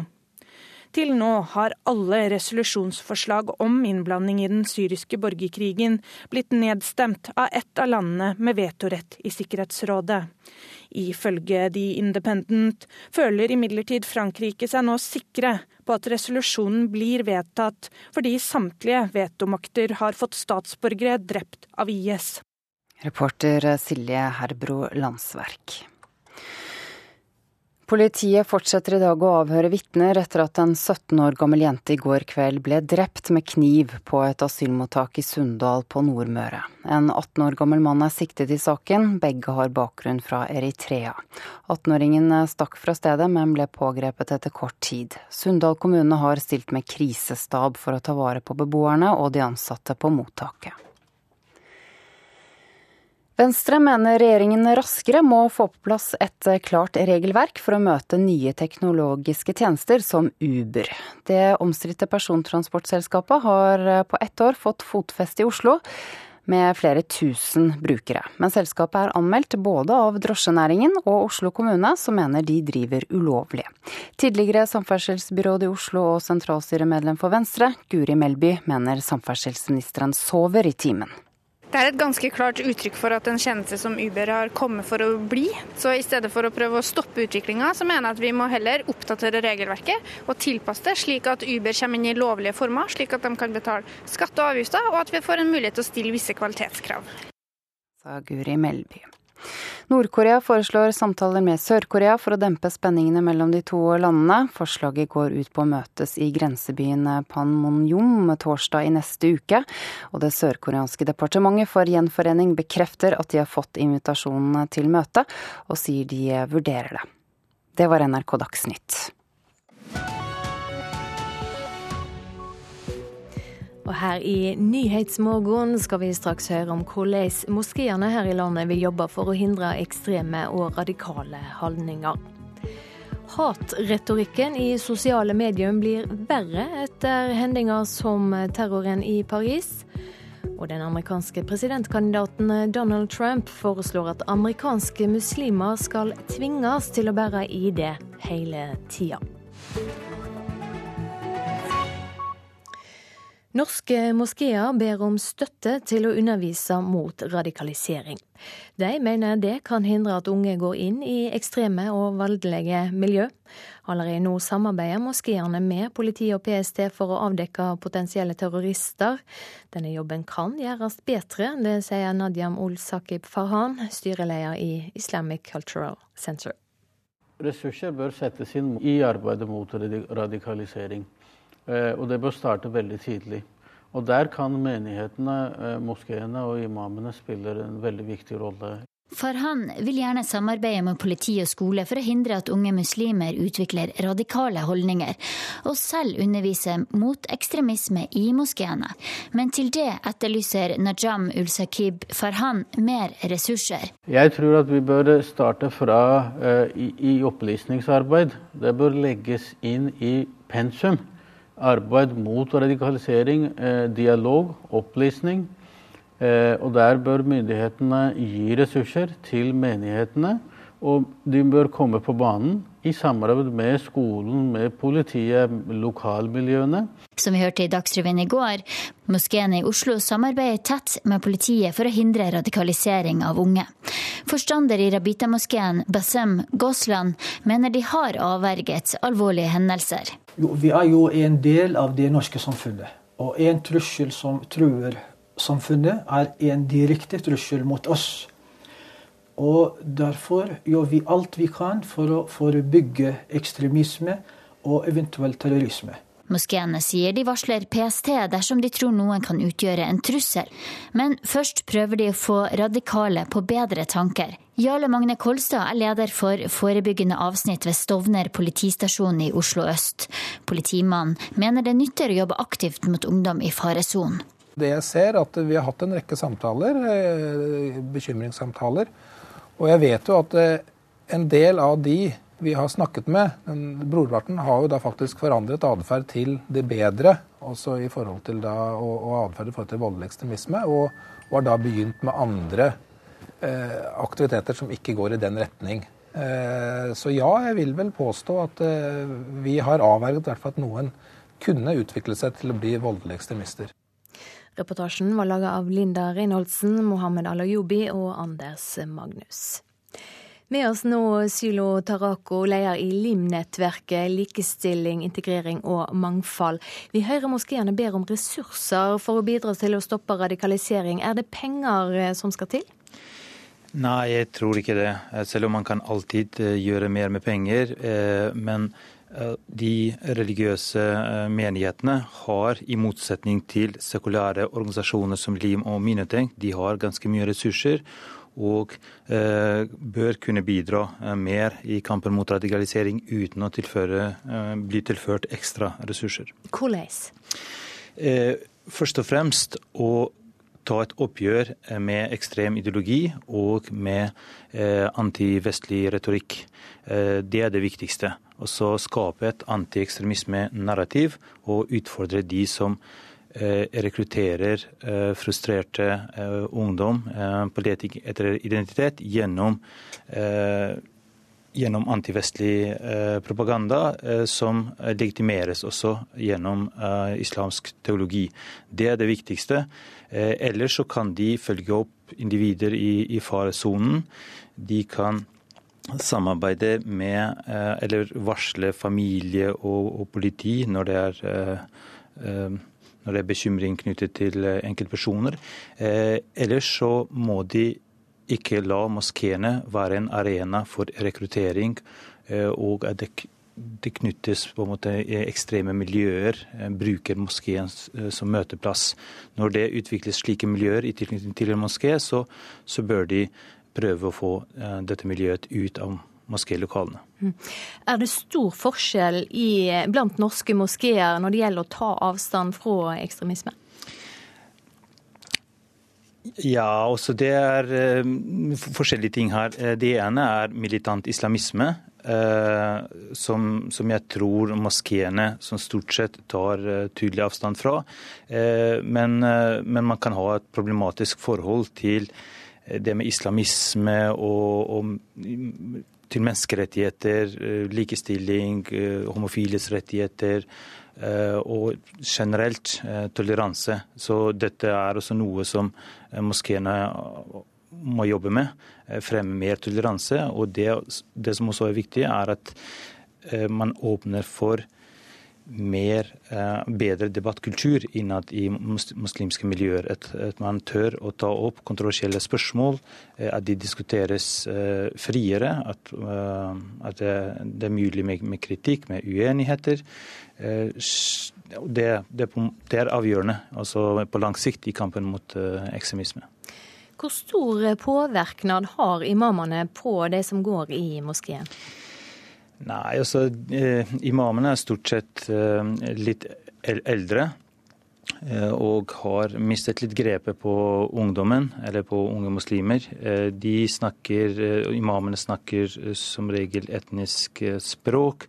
Til nå har alle resolusjonsforslag om innblanding i den syriske borgerkrigen blitt nedstemt av ett av landene med vetorett i Sikkerhetsrådet. Ifølge The Independent føler imidlertid Frankrike seg nå sikre på at resolusjonen blir vedtatt, fordi samtlige vetomakter har fått statsborgere drept av IS. Reporter Silje Herbro Landsverk. Politiet fortsetter i dag å avhøre vitner etter at en 17 år gammel jente i går kveld ble drept med kniv på et asylmottak i Sunndal på Nordmøre. En 18 år gammel mann er siktet i saken, begge har bakgrunn fra Eritrea. 18-åringen stakk fra stedet, men ble pågrepet etter kort tid. Sunndal kommune har stilt med krisestab for å ta vare på beboerne og de ansatte på mottaket. Venstre mener regjeringen raskere må få på plass et klart regelverk for å møte nye teknologiske tjenester som Uber. Det omstridte persontransportselskapet har på ett år fått fotfeste i Oslo med flere tusen brukere. Men selskapet er anmeldt både av drosjenæringen og Oslo kommune, som mener de driver ulovlig. Tidligere samferdselsbyråd i Oslo og sentralstyremedlem for Venstre, Guri Melby, mener samferdselsministeren sover i timen. Det er et ganske klart uttrykk for at en tjeneste som Uber har kommet for å bli. Så i stedet for å prøve å stoppe utviklinga, så mener jeg at vi må heller oppdatere regelverket og tilpasse det slik at Uber kommer inn i lovlige former, slik at de kan betale skatte og avgifter, og at vi får en mulighet til å stille visse kvalitetskrav. Sa Guri Melby. Nord-Korea foreslår samtaler med Sør-Korea for å dempe spenningene mellom de to landene. Forslaget går ut på å møtes i grensebyen Panmunjom torsdag i neste uke. Og det sørkoreanske departementet for gjenforening bekrefter at de har fått invitasjonene til møtet, og sier de vurderer det. Det var NRK Dagsnytt. Og her i Nyhetsmorgen skal vi straks høre om hvordan moskeene her i landet vil jobbe for å hindre ekstreme og radikale holdninger. Hatretorikken i sosiale medier blir verre etter hendinger som terroren i Paris. Og den amerikanske presidentkandidaten Donald Trump foreslår at amerikanske muslimer skal tvinges til å bære ID hele tida. Norske moskeer ber om støtte til å undervise mot radikalisering. De mener det kan hindre at unge går inn i ekstreme og voldelige miljø. Allerede nå samarbeider moskeene med politi og PST for å avdekke potensielle terrorister. Denne jobben kan gjøres bedre, det sier Nadiam Ol Sakib Farhan, styreleder i Islamic Cultural Center. Ressurser bør settes inn i arbeidet mot radikalisering. Eh, og det bør starte veldig tidlig. Og der kan menighetene, eh, moskeene og imamene spille en veldig viktig rolle. Farhan vil gjerne samarbeide med politi og skole for å hindre at unge muslimer utvikler radikale holdninger, og selv undervise mot ekstremisme i moskeene. Men til det etterlyser Najam Ulsakib Farhan mer ressurser. Jeg tror at vi bør starte fra uh, i, i opplysningsarbeid. Det bør legges inn i pensum arbeid mot radikalisering, eh, dialog, opplysning. Eh, og der bør myndighetene gi ressurser til menighetene. Og de bør komme på banen i samarbeid med skolen, med politiet, lokalmiljøene. Som vi hørte i Dagsrevyen i går, moskeen i Oslo samarbeider tett med politiet for å hindre radikalisering av unge. Forstander i Rabita-moskeen, Basem Gosland, mener de har avverget alvorlige hendelser. Jo, vi er jo en del av det norske samfunnet. Og en trussel som truer samfunnet, er en direkte trussel mot oss. Og derfor gjør vi alt vi kan for å forebygge ekstremisme og eventuell terrorisme. Moskeene sier de varsler PST dersom de tror noen kan utgjøre en trussel. Men først prøver de å få radikale på bedre tanker. Jarle Magne Kolstad er leder for forebyggende avsnitt ved Stovner politistasjon i Oslo øst. Politimannen mener det nytter å jobbe aktivt mot ungdom i faresonen. Det jeg ser, er at vi har hatt en rekke samtaler, eh, bekymringssamtaler. Og jeg vet jo at eh, en del av de vi har snakket med, brorparten har jo da faktisk forandret atferd til det bedre. Også i forhold til da, og, og atferd i forhold til voldelig ekstremisme. Og, og, har da begynt med andre eh, aktiviteter som ikke går i den retning. Eh, så ja, jeg vil vel påstå at eh, vi har avverget at noen kunne utvikle seg til å bli voldelige ekstremister. Reportasjen var laga av Linda Reinholdsen, Mohammed Alayobi og Anders Magnus. Med oss nå Sylo Tarako, leder i LIM-nettverket Likestilling, integrering og mangfold. Vi hører moskeene ber om ressurser for å bidra til å stoppe radikalisering. Er det penger eh, som skal til? Nei, jeg tror ikke det. Eh, selv om man kan alltid eh, gjøre mer med penger. Men de religiøse menighetene har, i motsetning til sekulære organisasjoner som LIM og Minetenk, de har ganske mye ressurser og eh, bør kunne bidra eh, mer i kampen mot radikalisering uten å tilføre, eh, bli tilført ekstra ressurser. Hvordan? Først og fremst å ta et oppgjør med ekstrem ideologi og med antivestlig retorikk. Det er det viktigste. Og så skape et antiekstremisme-narrativ og utfordre de som Eh, rekrutterer eh, frustrerte eh, ungdom på leting etter identitet gjennom, gjennom antivestlig propaganda, som legitimeres også gjennom islamsk teologi. Det er det viktigste. Ellers så kan de følge opp individer i, i faresonen. De kan samarbeide med eller varsle familie og, og politi når det er når det er bekymring knyttet til eh, enkeltpersoner. Eh, ellers så må de ikke la moskeene være en arena for rekruttering, eh, og at det, knyttes på en måte ekstreme miljøer, bruker moskeen som møteplass. Når det utvikles slike miljøer i tilknytning til en moské, så, så bør de prøve å få dette miljøet ut av moskélokalene. Mm. Er det stor forskjell i, blant norske moskeer når det gjelder å ta avstand fra ekstremisme? Ja, også det er uh, forskjellige ting her. Det ene er militant islamisme. Uh, som, som, jeg tror moskeene som stort sett tar uh, tydelig avstand fra. Men, men, man kan ha et problematisk forhold til det med islamisme og, og til menneskerettigheter, likestilling, homofiles rettigheter og generelt toleranse. Så dette er også noe som Eh, moskeene må jobbe med. Eh, fremme mer toleranse. Og det, det, som også er viktig, er at eh, man åpner for mer, bedre debattkultur innad i muslimske miljøer. At, at, man tør å ta opp kontroversielle spørsmål, at de diskuteres friere. At, at det, det, er mulig med, med kritikk, med uenigheter. Det, det, det, er avgjørende altså på lang sikt i kampen mot ekstremisme. Hvor stor påvirkning har imamene på de som går i moskeen? Nei, altså eh, Imamene er stort sett eh, litt eldre. Eh, og har mistet litt grepet på ungdommen, eller på unge muslimer. De snakker, Imamene snakker som regel etnisk språk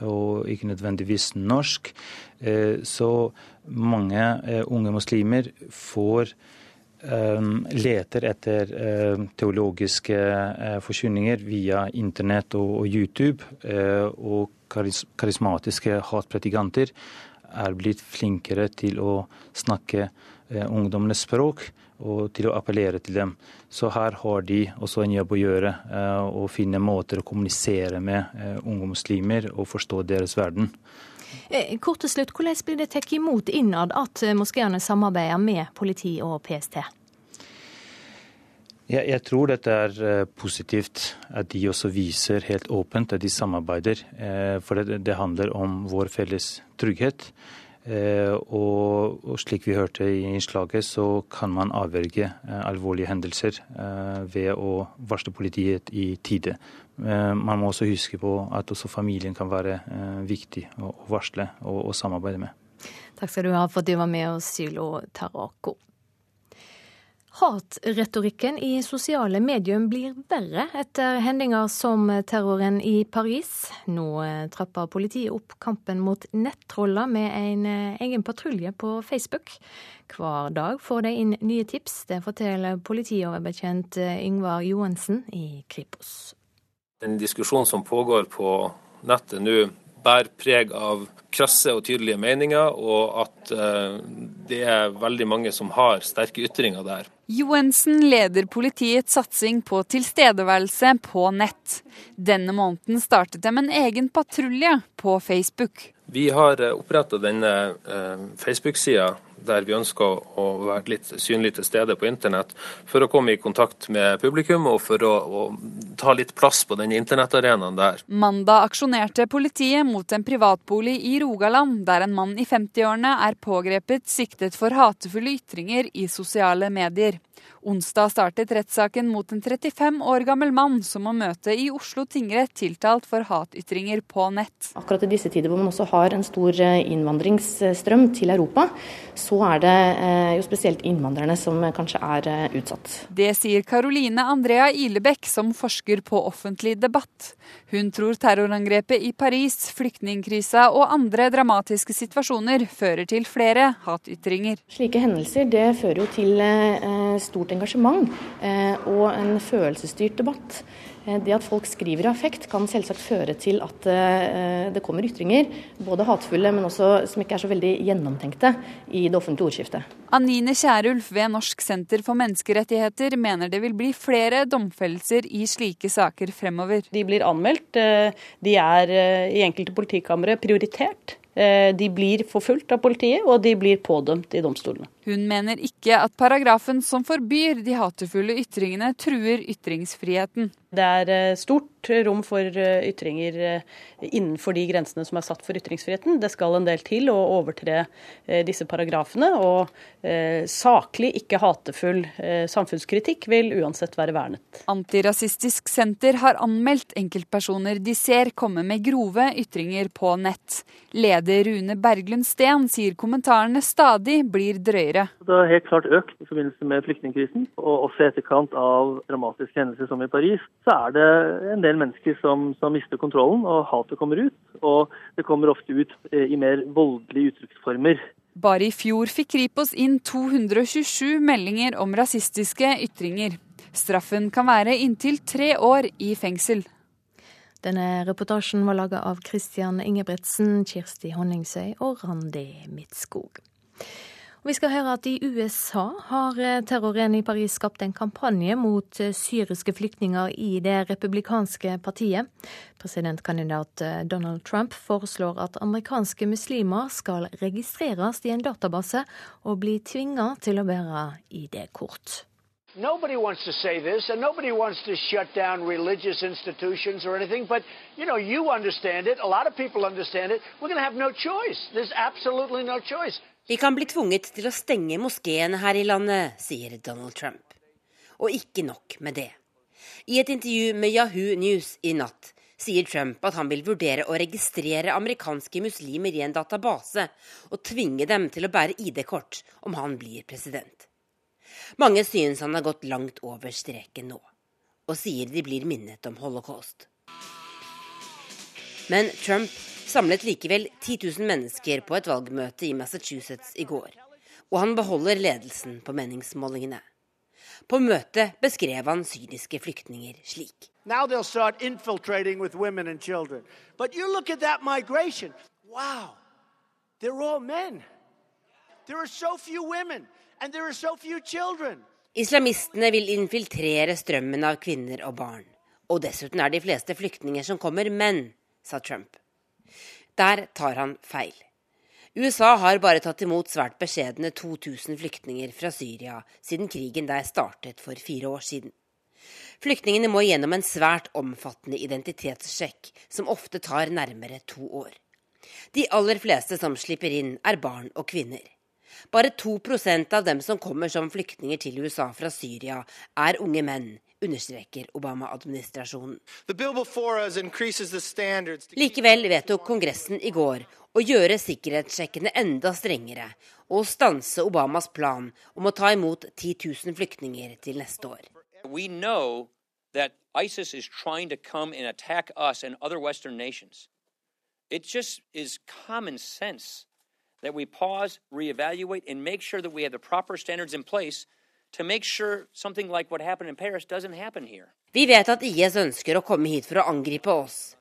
og ikke nødvendigvis norsk. Så mange unge muslimer får leter etter teologiske forkynninger via internett og YouTube. Og karismatiske hatpredikanter er blitt flinkere til å snakke ungdommenes språk og til å appellere til dem. Så her har de også en jobb å gjøre, å finne måter å kommunisere med unge muslimer og forstå deres verden. Eh, kort til slutt, Hvordan blir det tatt imot innad at eh, moskeene samarbeider med politi og PST? Jeg, jeg, tror dette er eh, positivt, at de også viser helt åpent at de samarbeider. For det, det handler om vår felles trygghet. Og, slik vi hørte i innslaget, så kan man avverge alvorlige hendelser ved å varsle politiet i tide. Eh, man må også huske på at også familien kan være eh, viktig å varsle og, samarbeide med. Takk skal du ha for at du var med oss, Sylo Tarako. Hatretorikken i sosiale medier blir verre etter hendinger som terroren i Paris. Nå eh, trapper politiet opp kampen mot nettroller med en egen patrulje på Facebook. Hver dag får de inn nye tips. Det forteller politioverbetjent Yngvar Johansen i Kripos. Den diskusjonen som pågår på nettet nå, bærer preg av krasse og tydelige meninger, og at eh, det er veldig mange som har sterke ytringer der. Johensen leder politiets satsing på tilstedeværelse på nett. Denne måneden startet de en egen patrulje på Facebook. Vi har eh, oppretta denne eh, Facebook-sida der vi ønsker å være litt synlig til stede på internett, for å komme i kontakt med publikum og for å, å ta litt plass på den internettarenaen der. Mandag aksjonerte politiet mot en privatbolig i Rogaland, der en mann i 50-årene er pågrepet siktet for hatefulle ytringer i sosiale medier. Onsdag startet rettssaken mot en 35 år gammel mann som må møte i Oslo tingrett tiltalt for hatytringer på nett. Akkurat i disse tider hvor man også har en stor eh, innvandringsstrøm til Europa, så er det eh, jo spesielt innvandrerne som kanskje er eh, utsatt. Det sier Karoline Andrea Ilebekk, som forsker på offentlig debatt. Hun tror terrorangrepet i Paris, flyktningkrisa og andre dramatiske situasjoner fører til flere hatytringer. Slike hendelser det fører jo til stort engasjement eh, og en følelsesstyrt debatt. Eh, det at folk skriver i affekt kan selvsagt føre til at eh, det kommer ytringer, både hatefulle, men også som ikke er så veldig gjennomtenkte i det offentlige ordskiftet. Anine Kjærulf ved Norsk senter for menneskerettigheter mener det vil bli flere domfellelser i slike saker fremover. De blir anmeldt, de er i enkelte politikamre prioritert. Eh, de blir forfulgt av politiet, og de blir pådømt i domstolene. Hun mener ikke at paragrafen som forbyr de hatefulle ytringene, truer ytringsfriheten. Det er eh, stort rom for eh, ytringer eh, innenfor de grensene som er satt for ytringsfriheten. Det skal en del til å overtre disse paragrafene, og saklig, ikke hatefull samfunnskritikk vil uansett være vernet. Antirasistisk Senter har anmeldt enkeltpersoner de ser komme med grove ytringer på nett. Leder Rune Berglund Steen sier kommentarene stadig blir drøyere Høyre. Det har helt klart økt i forbindelse med flyktningkrisen. Og også i etterkant av dramatiske hendelser som i Paris, så er det en del mennesker som, som mister kontrollen, og hatet kommer ut. Og det kommer ofte ut eh, i mer voldelige uttrykksformer. Bare i fjor fikk Kripos inn 227 meldinger om rasistiske ytringer. Straffen kan være inntil tre år i fengsel. Denne reportasjen var laga av Christian Ingebretsen, Kirsti Honningsøy og Randi Midtskog. Og vi skal høre at i USA har eh, terroren i Paris skapt en kampanje mot eh, syriske flyktninger i det republikanske partiet. Presidentkandidat eh, Donald Trump foreslår at amerikanske muslimer skal registreres i en database og bli tvinga til å bære ID-kort. Nobody wants to say this, and nobody wants to shut down religious institutions or anything, but you know, you understand it. A lot of people understand it. We're going to have no choice. There's absolutely no choice. Vi kan bli tvunget til å stenge moskeene her i landet, sier Donald Trump. Og ikke nok med det. I et intervju med Yahoo News i natt sier Trump at han vil vurdere å registrere amerikanske muslimer i en database og tvinge dem til å bære ID-kort om han blir president. Mange synes han har gått langt over streken nå, og sier de blir minnet om holocaust. Men Trump samlet likevel 10 000 mennesker på et valgmøte i Massachusetts i går. Og han beholder ledelsen på meningsmålingene. På møtet beskrev han syriske flyktninger slik. Now they'll start infiltrating with women and children. But you look at that migration. Wow. They're all men. There are so few women, and there are so few children. Islamistene vil infiltrere strømmen av kvinner og barn. Og dessuten er de fleste flyktninger som kommer menn, sa Trump. Der tar han feil. USA har bare tatt imot svært beskjedne 2000 flyktninger fra Syria siden krigen der startet for fire år siden. Flyktningene må gjennom en svært omfattende identitetssjekk, som ofte tar nærmere to år. De aller fleste som slipper inn, er barn og kvinner. Bare 2% av dem som kommer som flyktninger til USA fra Syria, er unge menn, understreker Obama-administrasjonen. Likevel vedtok Kongressen i går å gjøre sikkerhetssjekkene enda strengere og stanse Obamas plan om å ta imot 10 000 flyktninger til neste år. ISIS is trying to come and attack us and other Western nations. It just is common sense that we pause, reevaluate, and make sure that we have the proper standards in place Vi vet at IS ønsker å komme hit for å angripe oss.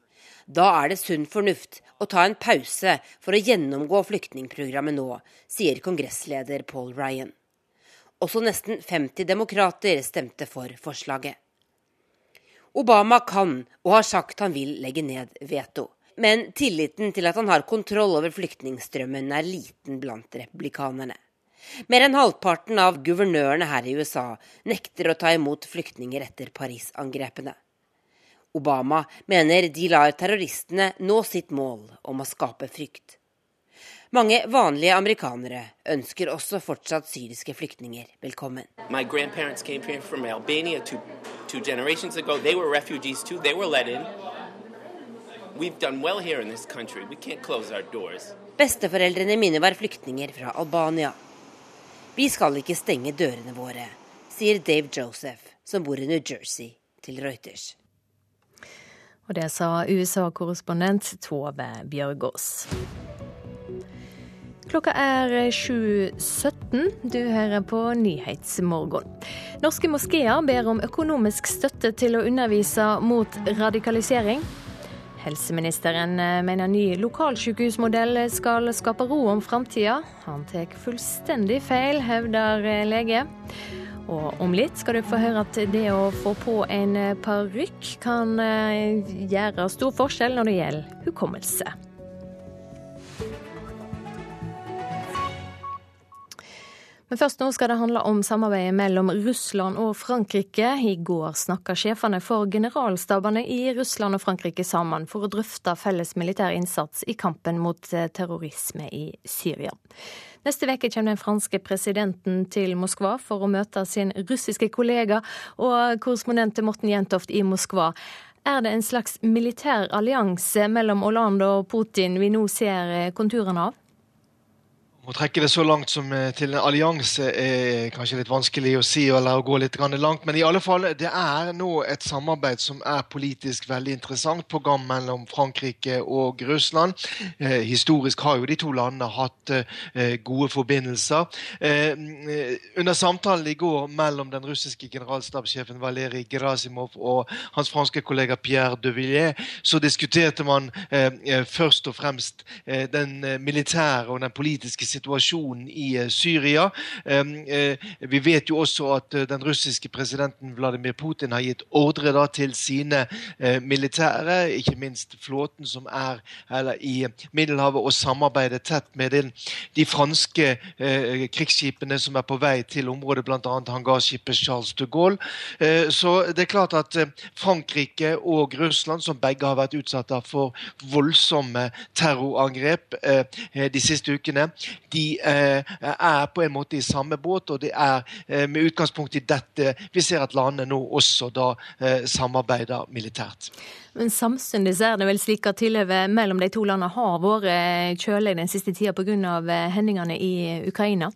Da er det sunn fornuft å ta en pause for å gjennomgå flyktningprogrammet nå, sier kongressleder Paul Ryan. Også nesten 50 demokrater stemte for forslaget. Obama kan og har sagt han vil legge ned veto. Men tilliten til at han har kontroll over flyktningstrømmen er liten blant republikanerne. Mer enn halvparten av guvernørene her i USA nekter å ta imot flyktninger etter Paris-angrepene. Obama mener de lar terroristene nå sitt mål om å skape frykt. Mange vanlige amerikanere ønsker også fortsatt syriske flyktninger velkommen. Two, two well. Besteforeldrene mine var flyktninger fra Albania. Vi skal ikke stenge dørene våre, sier Dave Joseph, som bor i New Jersey, til Reuters. Og det sa USA-korrespondent Tove Bjørgaas. Klokka er 7.17. Du hører på Nyhetsmorgon. Norske moskeer ber om økonomisk støtte til å undervise mot radikalisering. Helseministeren eh, mener ny lokalsykehusmodell skal skape ro om framtida. Han tar fullstendig feil, hevder eh, lege. Og om litt skal du få høre at det å få på en eh, parykk kan gjøre stor forskjell når det gjelder hukommelse. Men først nå skal det handle om samarbeidet mellom Russland og Frankrike. I går snakka sjefene for generalstabene i Russland og Frankrike sammen for å drøfte felles militær innsats i kampen mot eh, terrorisme i Syria. Neste uke kommer den franske presidenten til Moskva for å møte sin russiske kollega og korrespondent Morten Jentoft i Moskva. Er det en slags militær allianse mellom Hollande og Putin vi nå ser konturene av? Å trekke det så langt som eh, til en allianse er kanskje litt vanskelig å si, eller å gå litt langt. Men i alle fall, det er nå et samarbeid som er politisk veldig interessant på gang mellom Frankrike og Russland. Eh, historisk har jo de to landene hatt eh, gode forbindelser. Under samtalen i går mellom den russiske generalstabssjefen Valerij Gerasimov og hans franske kollega Pierre de Villiers, så diskuterte man først og fremst den militære og den politiske situasjonen situasjonen i eh, Syria. Eh, vi vet jo også at eh, den russiske presidenten Vladimir Putin har gitt ordre da, til sine militære, ikke minst flåten som er i Middelhavet, og samarbeider tett med den, de franske krigsskipene som er på vei til området, bl.a. hangarskipet Charles de Gaulle. så det er klart at Frankrike og Russland, som begge har vært utsatt for voldsomme terrorangrep de siste ukene, de eh, er på en måte i samme båt, og det er eh, med utgangspunkt i dette vi ser at landene nå også da eh, samarbeider militært. Men samtidig er det vel slik at tilhøvet mellom de to landene har vært kjølig den siste tida pga. hendelsene i Ukraina?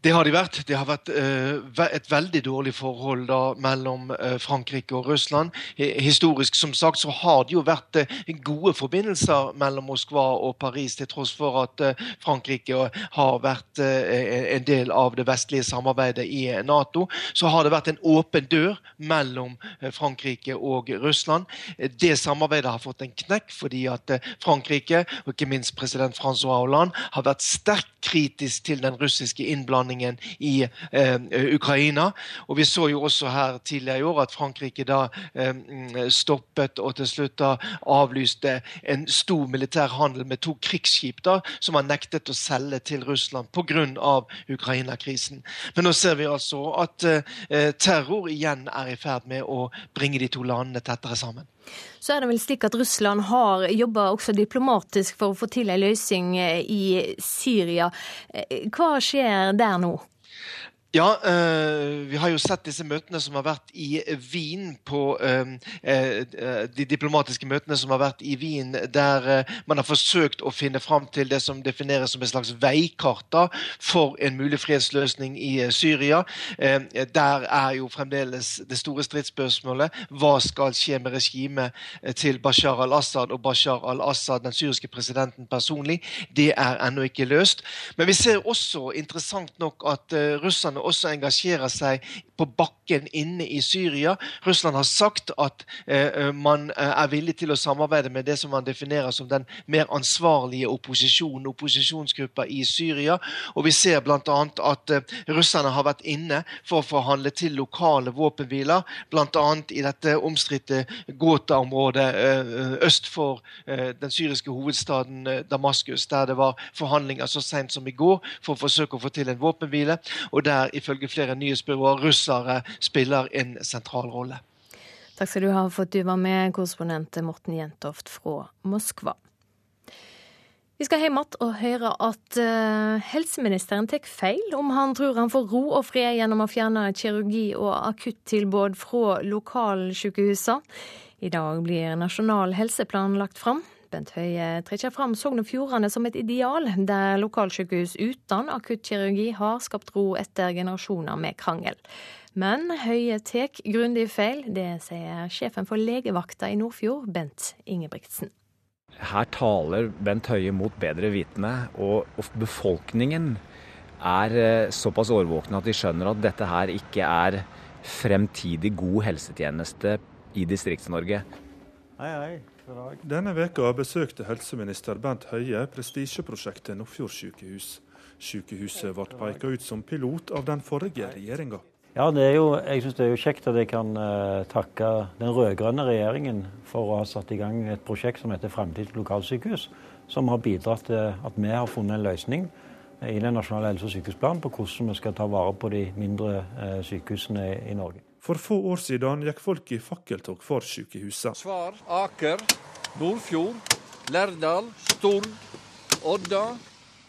Det har de vært. Det har vært uh, et veldig dårlig forhold da, mellom uh, Frankrike og Russland. Historisk som sagt så har det jo vært uh, gode forbindelser mellom Moskva og Paris, til tross for at Frankrike har vært en del av det vestlige samarbeidet i Nato. Så har det vært en åpen dør mellom Frankrike og Russland. Det samarbeidet har fått en knekk fordi at Frankrike, og ikke minst president Francois Hollande, har vært sterkt kritisk til den russiske innblandingen innblandingen i eh, Ukraina. Og Vi så jo også her tidligere i år at Frankrike da eh, stoppet og til slutt da avlyste en stor militær handel med to krigsskip da, som var nektet å selge til Russland pga. Ukraina-krisen. Men nå ser vi altså at eh, terror igjen er i ferd med å bringe de to landene tettere sammen. Så er det vel slik at Russland har jobba også diplomatisk for å få til en løsning eh, i Syria. Eh, hva skjer der nå? Ja, øh, vi har jo sett disse møtene som har vært i Wien på øh, De diplomatiske møtene som har vært i Wien, der man har forsøkt å finne fram til det som defineres som et slags veikart for en mulig fredsløsning i Syria. der er jo fremdeles det store stridsspørsmålet hva skal skje med regimet til Bashar al-Assad og Bashar al-Assad, den syriske presidenten personlig. Det er ennå ikke løst. Men vi ser også interessant nok at russerne også engasjerer seg på bakken inne i Syria. Russland har sagt at eh, eh, man eh, er villig til å samarbeide med det som man definerer som den mer ansvarlige opposisjonen, opposisjonsgruppa i Syria. Og vi ser bl.a. at eh, russerne har vært inne for å forhandle til lokale våpenhviler, bl.a. i dette omstridte Gota-området eh, øst for eh, den syriske hovedstaden Damaskus, der det var forhandlinger så sent som i går for å forsøke å få til en våpenhvile. og der ifølge flere nyhetsbyråer russere spiller en sentral rolle. Takk skal du ha for at du var med, korrespondent Morten Jentoft fra Moskva. Vi skal hjem igjen og høre at uh, helseministeren tar feil om han tror han får ro og fred gjennom å fjerne kirurgi- og akuttilbud fra lokalsykehusene. I dag blir Nasjonal helseplan lagt fram. Bent Høie trekker fram Sogn og Fjordane som et ideal, der lokalsykehus uten akuttkirurgi har skapt ro etter generasjoner med krangel. Men Høie tar grundig feil, det sier sjefen for legevakta i Nordfjord, Bent Ingebrigtsen. Her taler Bent Høie mot bedre vitende, og befolkningen er eh, såpass årvåkne at de skjønner at dette her ikke er fremtidig god helsetjeneste i Distrikts-Norge. Hei, hei. Denne veka besøkte helseminister Bent Høie prestisjeprosjektet Nordfjord sykehus. Sykehuset ble pekt ut som pilot av den forrige regjeringa. Ja, jo, jeg synes det er jo kjekt at jeg kan uh, takke den rød-grønne regjeringen for å ha satt i gang et prosjekt som heter Fremtidens lokalsykehus, som har bidratt til at vi har funnet en løsning i den nasjonale helse- og sykehusplanen på hvordan vi skal ta vare på de mindre uh, sykehusene i, i Norge. For få år siden gikk folk i fakkeltog for sykehuset. Svar, Aker, Nordfjord, Lærdal, Stord, Odda,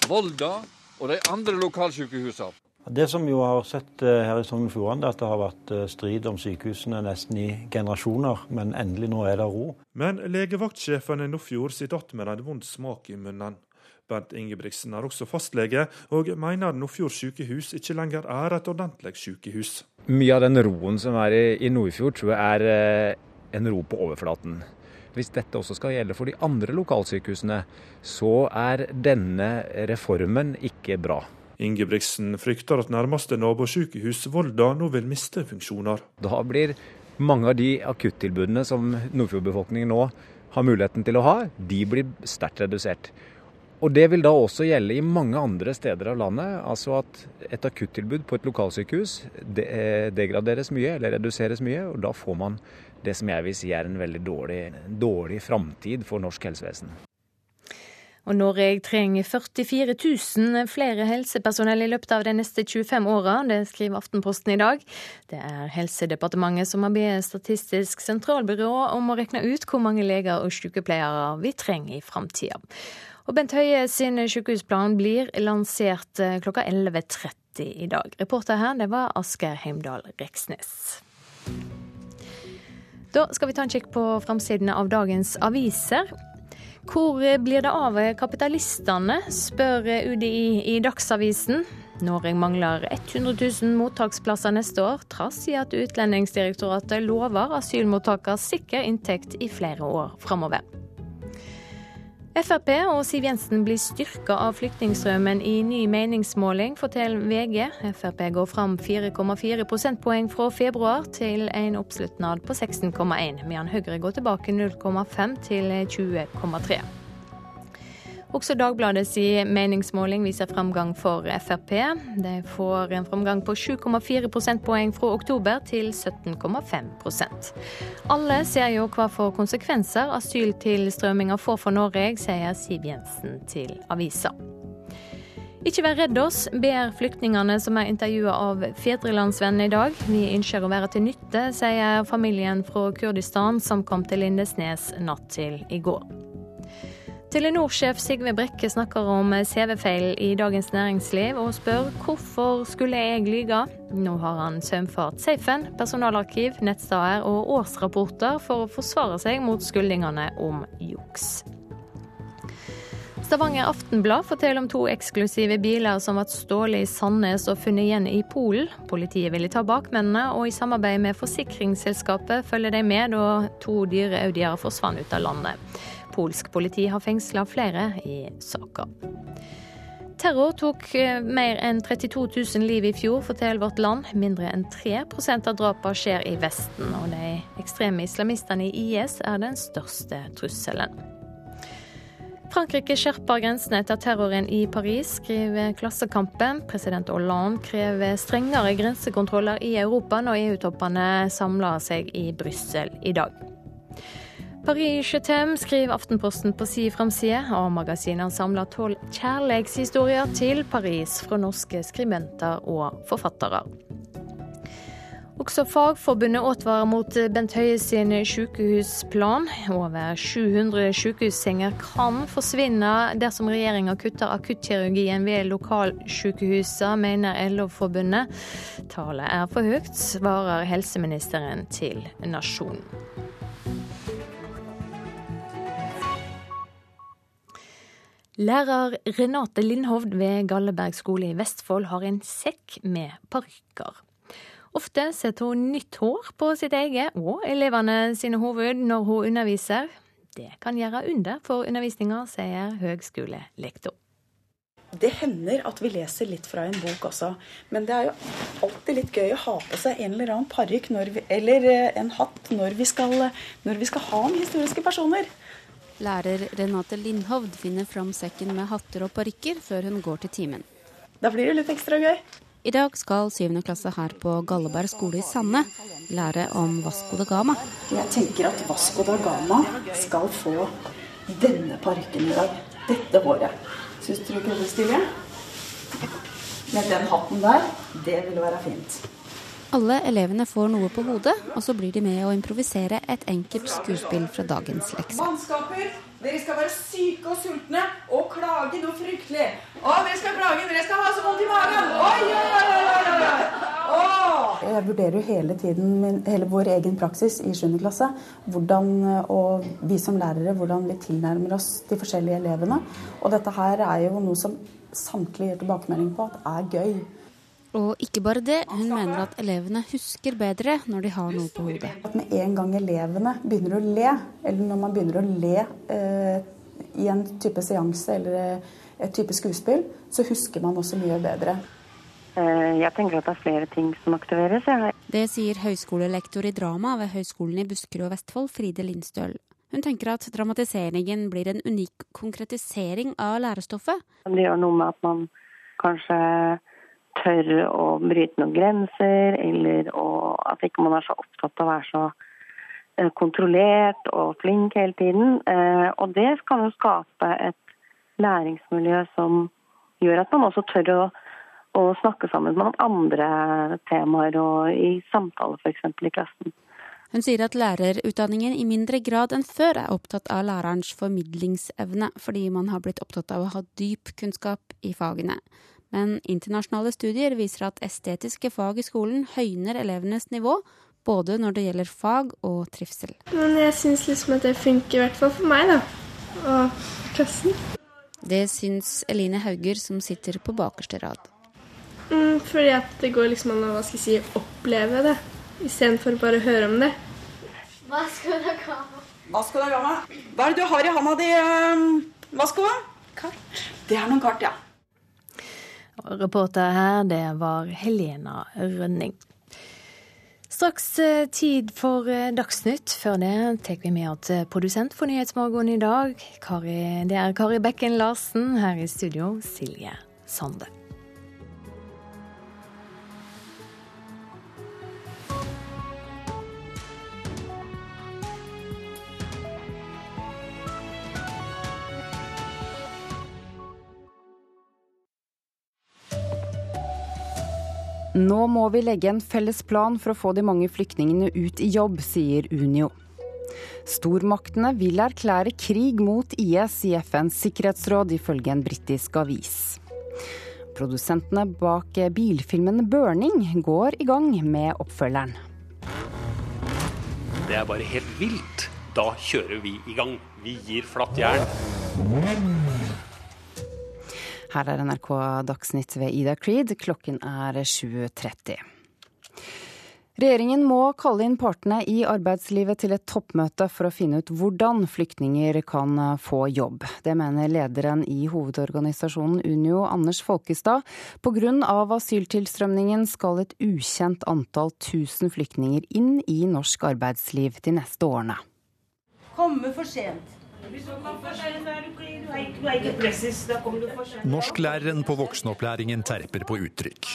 Volda og de andre lokalsykehusene. Det som vi har sett eh, her i Sogn og Fjordane, er at det har vært eh, strid om sykehusene nesten i generasjoner, men endelig nå er det ro. Men legevaktsjefen i Nordfjord sitter igjen med en vond smak i munnen. Bernt Ingebrigtsen er også fastlege, og mener Nordfjord sykehus ikke lenger er et ordentlig sykehus. Mye av den roen som er i Nordfjord, tror jeg er eh, en ro på overflaten. Hvis dette også skal gjelde for de andre lokalsykehusene, så er denne reformen ikke bra. Ingebrigtsen frykter at nærmeste nabosykehus Volda nå vil miste funksjoner. Da blir mange av de akuttilbudene som Nordfjord-befolkningen nå har muligheten til å ha, de blir sterkt redusert. Og Det vil da også gjelde i mange andre steder av landet. Altså at et akuttilbud på et lokalsykehus eh, degraderes mye eller reduseres mye. og Da får man det som jeg vil si er en veldig dårlig, dårlig framtid for norsk helsevesen. Og Norge trenger 44 000 flere helsepersonell i løpet av de neste 25 åra. Det skriver Aftenposten i dag. Det er Helsedepartementet som har bedt Statistisk sentralbyrå om å regne ut hvor mange leger og sykepleiere vi trenger i framtida. Og Bent Høie sin sykehusplan blir lansert eh, klokka 11.30 i dag. Reporter her det var Asker Heimdal Reksnes. Da skal vi ta en kikk på framsidene av dagens aviser. Hvor blir det av kapitalistene, spør UDI i Dagsavisen. Norge mangler 100 000 mottaksplasser neste år, trass i at Utlendingsdirektoratet lover asylmottakere sikker inntekt i flere år framover. Frp og Siv Jensen blir styrka av flyktningstrømmen i ny meningsmåling, forteller VG. Frp går fram 4,4 prosentpoeng fra februar til en oppslutnad på 16,1, mens Høyre går tilbake 0,5 til 20,3. Også Dagbladets meningsmåling viser framgang for Frp. De får en framgang på 7,4 prosentpoeng fra oktober til 17,5% Alle ser jo hva for konsekvenser asyltilstrømminga får for Norge, sier Siv Jensen til avisa. Ikke vær redd oss, ber flyktningene som er intervjua av Fedrelandsvennen i dag. Vi ønsker å være til nytte, sier familien fra Kurdistan som kom til Lindesnes natt til i går. Telenor-sjef Sigve Brekke snakker om CV-feil i Dagens Næringsliv, og spør hvorfor skulle jeg lyge? Nå har han sømfart safen, personalarkiv, nettsteder og årsrapporter for å forsvare seg mot skyldningene om juks. Stavanger Aftenblad forteller om to eksklusive biler som ble stjålet i Sandnes og funnet igjen i Polen. Politiet ville ta bakmennene, og i samarbeid med forsikringsselskapet følger de med da to dyre Audier forsvant ut av landet. Polsk politi har fengsla flere i saka. Terror tok eh, mer enn 32 000 liv i fjor, forteller Vårt Land. Mindre enn 3% av drapene skjer i Vesten, og de ekstreme islamistene i IS er den største trusselen. Frankrike skjerper grensene etter terroren i Paris, skriver Klassekampen. President Hollande krever strengere grensekontroller i Europa når EU-toppene samler seg i Brussel i dag. Paris Chetem skriver Aftenposten på si framside. og magasinet samler tolv kjærlighetshistorier til Paris fra norske skribenter og forfattere. Også Fagforbundet advarer mot Bent Høie sin sykehusplan. Over 700 sykehussenger kan forsvinne dersom regjeringa kutter akuttkirurgien ved lokalsykehusene, mener LO-forbundet. Tallet er for høyt, svarer helseministeren til Nasjonen. Lærer Renate Lindhovd ved Galleberg skole i Vestfold har en sekk med parykker. Ofte setter hun nytt hår på sitt eget og elevene sine hoved når hun underviser. Det kan gjøre under for undervisninga, sier høgskolelektor. Det hender at vi leser litt fra en bok også, men det er jo alltid litt gøy å ha på seg en eller annen parykk eller eh, en hatt når vi, skal, når vi skal ha med historiske personer. Lærer Renate Lindhovd finner fram sekken med hatter og parykker før hun går til timen. Da blir det litt ekstra gøy. I dag skal syvende klasse her på Galleberg skole i Sande lære om Vasco da Gama. Jeg tenker at Vasco da Gama skal få denne parykken i dag. Dette håret. Syns du ikke det er stilig? Med den hatten der, det ville være fint. Alle elevene får noe på hodet, og så blir de med å improvisere et enkelt skuespill fra dagens lekse. Mannskaper, dere skal være syke og sultne og klage noe fryktelig. Å, dere skal klage, dere skal ha så vondt i magen. Oi, oi, oi, oi, oi. jeg vurderer jo hele tiden min, hele vår egen praksis i 7. klasse. Hvordan, og vi som lærere, hvordan vi tilnærmer oss de forskjellige elevene. Og dette her er jo noe som samtlige gir tilbakemelding på at er gøy. Og ikke bare det, hun mener at elevene husker bedre når de har noe på hodet. At med en gang elevene begynner å le, eller når man begynner å le eh, i en type seanse eller et type skuespill, så husker man også mye bedre. Eh, jeg tenker at det er flere ting som aktiveres. Det sier høyskolelektor i drama ved Høgskolen i Buskerud og Vestfold, Fride Lindstøl. Hun tenker at dramatiseringen blir en unik konkretisering av lærestoffet. Det gjør noe med at man kanskje tør å bryte noen grenser, eller at ikke man er så opptatt av å være så eh, kontrollert og flink hele tiden. Eh, og det kan jo skape et læringsmiljø som gjør at man også tør å og snakke sammen med andre temaer og i samtaler f.eks. i klassen. Hun sier at lærerutdanningen i mindre grad enn før er opptatt av lærerens formidlingsevne, fordi man har blitt opptatt av å ha dyp kunnskap i fagene. Men internasjonale studier viser at estetiske fag i skolen høyner elevenes nivå, både når det gjelder fag og trivsel. Men jeg syns liksom at det funker, i hvert fall for meg, da. Og klassen. Det syns Eline Hauger, som sitter på bakerste rad. Mm, fordi at det går liksom an å hva skal jeg si, oppleve det, istedenfor bare å høre om det. Hva skal dere ha? Hva skal dere ha? Hva er det du har i handa di, Vasko? Kart. Det er noen kart, ja. Reporter her, det var Helena Rønning. Straks eh, tid for eh, Dagsnytt. Før det tar vi med at produsent for Nyhetsmorgen i dag. Kari, det er Kari Bekken Larsen. Her i studio, Silje Sande. Nå må vi legge en felles plan for å få de mange flyktningene ut i jobb, sier Unio. Stormaktene vil erklære krig mot IS i FNs sikkerhetsråd, ifølge en britisk avis. Produsentene bak bilfilmen 'Burning' går i gang med oppfølgeren. Det er bare helt vilt. Da kjører vi i gang. Vi gir flatt jern. Her er NRK Dagsnytt ved Ida Creed. Klokken er 7.30. Regjeringen må kalle inn partene i arbeidslivet til et toppmøte for å finne ut hvordan flyktninger kan få jobb. Det mener lederen i hovedorganisasjonen Unio, Anders Folkestad. Pga. asyltilstrømningen skal et ukjent antall tusen flyktninger inn i norsk arbeidsliv de neste årene. Komme for sent. Norsklæreren på voksenopplæringen terper på uttrykk.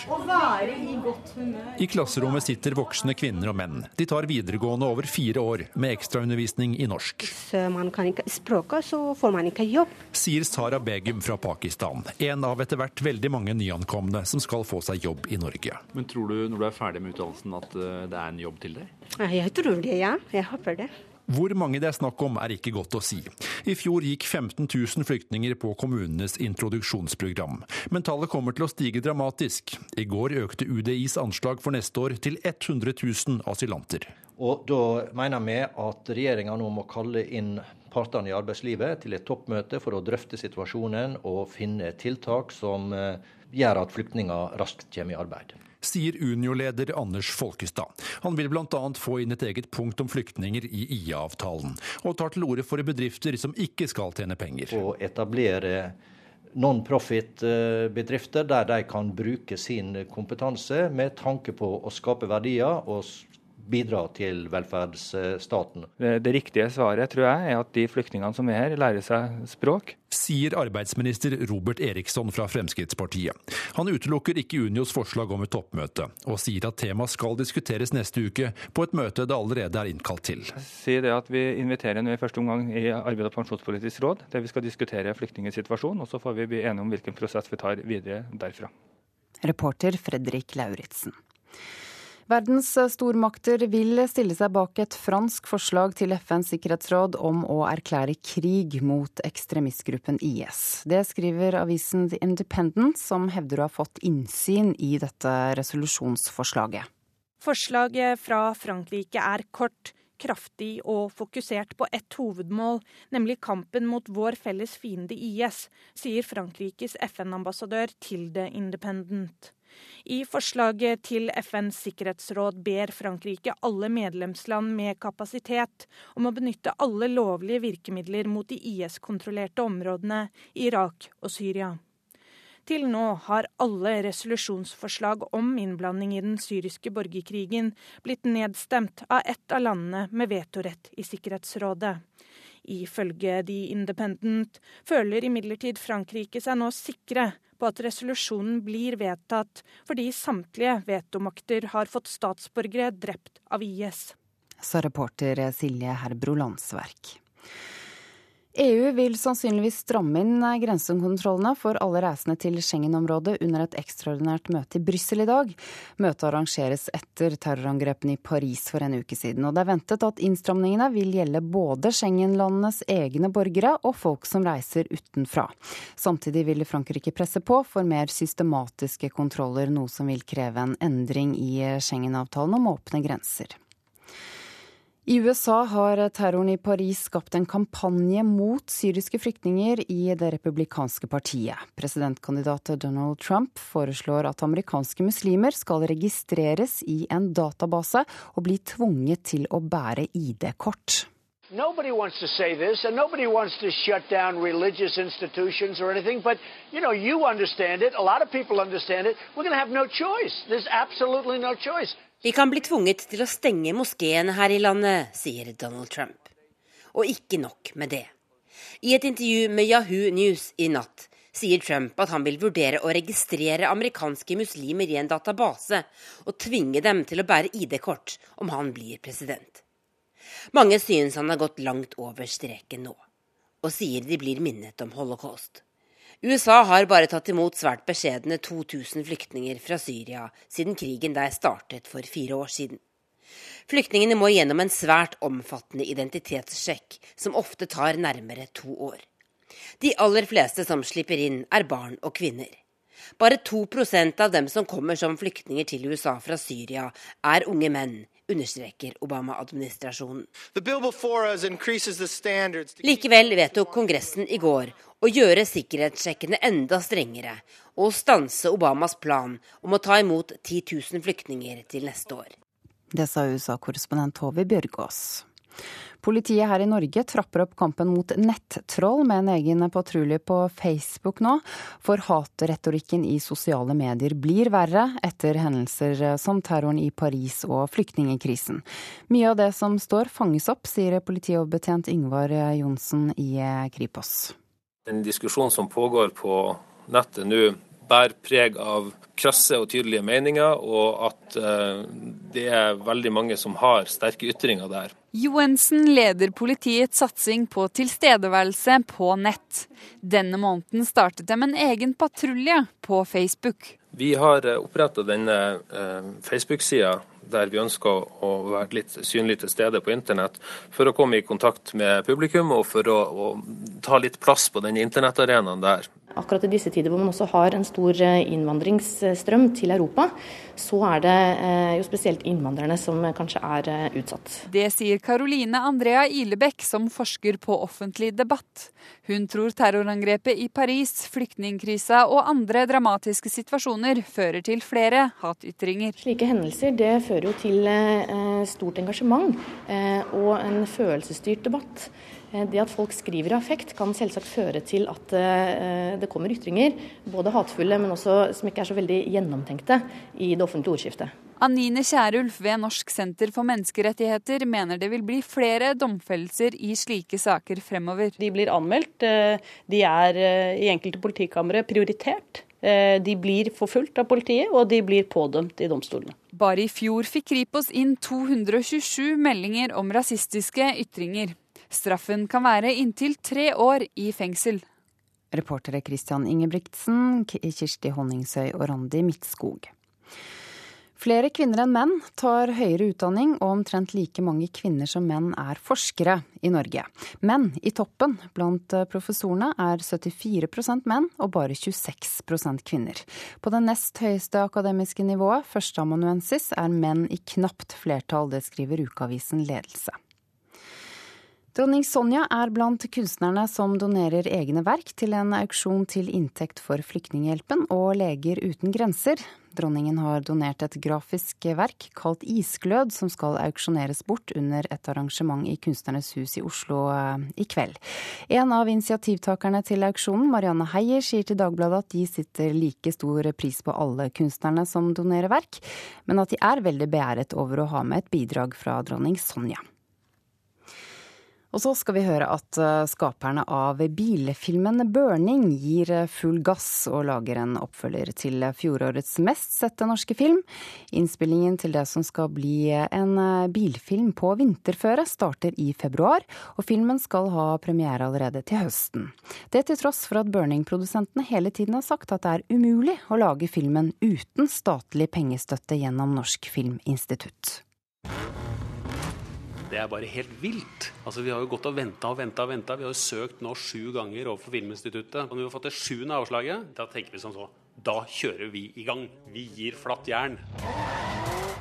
I klasserommet sitter voksne kvinner og menn. De tar videregående over fire år med ekstraundervisning i norsk. Hvis man kan ikke språket, så får man ikke jobb. Sier Sara Begum fra Pakistan, en av etter hvert veldig mange nyankomne som skal få seg jobb i Norge. Men tror du når du er ferdig med utdannelsen at eh, det er en jobb til deg? Jeg tror det, ja. Jeg håper det. Hvor mange det er snakk om er ikke godt å si. I fjor gikk 15 000 flyktninger på kommunenes introduksjonsprogram. Men tallet kommer til å stige dramatisk. I går økte UDIs anslag for neste år til 100 000 asylanter. Og Da mener vi at regjeringa nå må kalle inn partene i arbeidslivet til et toppmøte for å drøfte situasjonen og finne tiltak som eh, gjør at flyktninger raskt kommer i arbeid sier Unio-leder Anders Folkestad. Han vil bl.a. få inn et eget punkt om flyktninger i IA-avtalen, og tar til orde for bedrifter som ikke skal tjene penger. Å etablere non-profit-bedrifter der de kan bruke sin kompetanse med tanke på å skape verdier og bidra til velferdsstaten. Det riktige svaret tror jeg er at de flyktningene som er her, lærer seg språk. Sier arbeidsminister Robert Eriksson fra Fremskrittspartiet. Han utelukker ikke Unios forslag om et toppmøte, og sier at temaet skal diskuteres neste uke på et møte det allerede er innkalt til. Sier det at Vi inviterer nå i første omgang i Arbeid- og pensjonspolitisk råd, der vi skal diskutere flyktningers situasjon. Og så får vi bli enige om hvilken prosess vi tar videre derfra. Reporter Fredrik Lauritzen. Verdens stormakter vil stille seg bak et fransk forslag til FNs sikkerhetsråd om å erklære krig mot ekstremistgruppen IS. Det skriver avisen The Independent, som hevder å ha fått innsyn i dette resolusjonsforslaget. Forslaget fra Frankrike er kort, kraftig og fokusert på ett hovedmål, nemlig kampen mot vår felles fiende IS, sier Frankrikes FN-ambassadør til The Independent. I forslaget til FNs sikkerhetsråd ber Frankrike alle medlemsland med kapasitet om å benytte alle lovlige virkemidler mot de IS-kontrollerte områdene i Irak og Syria. Til nå har alle resolusjonsforslag om innblanding i den syriske borgerkrigen blitt nedstemt av ett av landene med vetorett i Sikkerhetsrådet. Ifølge The Independent føler imidlertid Frankrike seg nå sikre på at resolusjonen blir vedtatt, fordi samtlige vetomakter har fått statsborgere drept av IS. Sa reporter Silje Herbro Landsverk. EU vil sannsynligvis stramme inn grensekontrollene for alle reisende til Schengen-området under et ekstraordinært møte i Brussel i dag. Møtet arrangeres etter terrorangrepene i Paris for en uke siden. Og det er ventet at innstramningene vil gjelde både Schengen-landenes egne borgere og folk som reiser utenfra. Samtidig vil Frankrike presse på for mer systematiske kontroller, noe som vil kreve en endring i Schengen-avtalen om åpne grenser. I USA har terroren i Paris skapt en kampanje mot syriske flyktninger i det republikanske partiet. Presidentkandidat Donald Trump foreslår at amerikanske muslimer skal registreres i en database og bli tvunget til å bære ID-kort. Nobody wants to say this, and nobody wants to shut down religious institutions or anything, but you know, you understand it. A lot of people understand it. We're going to have no choice. There's absolutely no choice. Vi kan bli tvunget til å stenge moskeene her i landet, sier Donald Trump. Og ikke nok med det. I et intervju med Yahoo News i natt sier Trump at han vil vurdere å registrere amerikanske muslimer i en database og tvinge dem til å bære ID-kort om han blir president. Mange synes han har gått langt over streken nå, og sier de blir minnet om holocaust. USA har bare tatt imot svært beskjedne 2000 flyktninger fra Syria siden krigen der startet for fire år siden. Flyktningene må gjennom en svært omfattende identitetssjekk, som ofte tar nærmere to år. De aller fleste som slipper inn, er barn og kvinner. Bare 2% av dem som kommer som flyktninger til USA fra Syria, er unge menn, understreker Obama-administrasjonen. Likevel vedtok Kongressen i går å gjøre sikkerhetssjekkene enda strengere og stanse Obamas plan om å ta imot 10 000 flyktninger til neste år. Det sa USA-korrespondent Tove Bjørgaas. Politiet her i Norge trapper opp kampen mot nettroll med en egen patrulje på Facebook nå. For hatretorikken i sosiale medier blir verre etter hendelser som terroren i Paris og flyktningkrisen. Mye av det som står fanges opp, sier politioverbetjent Yngvar Johnsen i Kripos. Den diskusjonen som pågår på nettet nå, bærer preg av krasse og tydelige meninger, og at eh, det er veldig mange som har sterke ytringer der. Johensen leder politiets satsing på tilstedeværelse på nett. Denne måneden startet de en egen patrulje på Facebook. Vi har eh, oppretta denne eh, Facebook-sida der vi ønsker å være litt synlig til stede på internett, for å komme i kontakt med publikum og for å, å ta litt plass på den internettarenaen der. Akkurat i disse tider hvor man også har en stor eh, innvandringsstrøm til Europa, så er det eh, jo spesielt innvandrerne som kanskje er eh, utsatt. Det sier Karoline Andrea Ilebekk, som forsker på offentlig debatt. Hun tror terrorangrepet i Paris, flyktningkrisa og andre dramatiske situasjoner fører til flere hatytringer. Slike hendelser det fører jo til stort engasjement og en følelsesstyrt debatt. Eh, det at folk skriver i affekt kan selvsagt føre til at eh, det kommer ytringer, både hatefulle, men også som ikke er så veldig gjennomtenkte i det offentlige ordskiftet. Anine Kierulf ved Norsk senter for menneskerettigheter mener det vil bli flere domfellelser i slike saker fremover. De blir anmeldt, eh, de er i enkelte politikamre prioritert. De blir forfulgt av politiet, og de blir pådømt i domstolene. Bare i fjor fikk Kripos inn 227 meldinger om rasistiske ytringer. Straffen kan være inntil tre år i fengsel. Reportere Christian Ingebrigtsen, Kirsti Honningsøy og Randi Midtskog. Flere kvinner enn menn tar høyere utdanning, og omtrent like mange kvinner som menn er forskere i Norge. Men i toppen blant professorene er 74% menn og bare 26% kvinner. På det nest høyeste akademiske nivået, førsteamanuensis, er menn i knapt flertall. Det skriver ukeavisen Ledelse. Dronning Sonja er blant kunstnerne som donerer egne verk til en auksjon til inntekt for Flyktninghjelpen og Leger uten grenser. Dronningen har donert et grafisk verk kalt Isglød, som skal auksjoneres bort under et arrangement i Kunstnernes hus i Oslo eh, i kveld. En av initiativtakerne til auksjonen, Marianne Heier, sier til Dagbladet at de sitter like stor pris på alle kunstnerne som donerer verk, men at de er veldig beæret over å ha med et bidrag fra dronning Sonja. Og så skal vi høre at eh, skaperne av bilfilmen 'Burning' gir eh, full gass og lager en oppfølger til fjorårets mest sette norske film. Innspillingen til det som skal bli en eh, bilfilm på vinterføre, starter i februar, og filmen skal ha premiere allerede til høsten. Det til tross for at Burning-produsentene hele tiden har sagt at det er umulig å lage filmen uten statlig pengestøtte gjennom Norsk Filminstitutt. Det er bare helt vilt. Altså, Vi har jo gått og venta og venta. Vi har jo søkt nå sju ganger overfor Filminstituttet. Og når vi har fått det sjuende avslaget, da tenker vi sånn så Da kjører vi i gang. Vi gir flatt jern.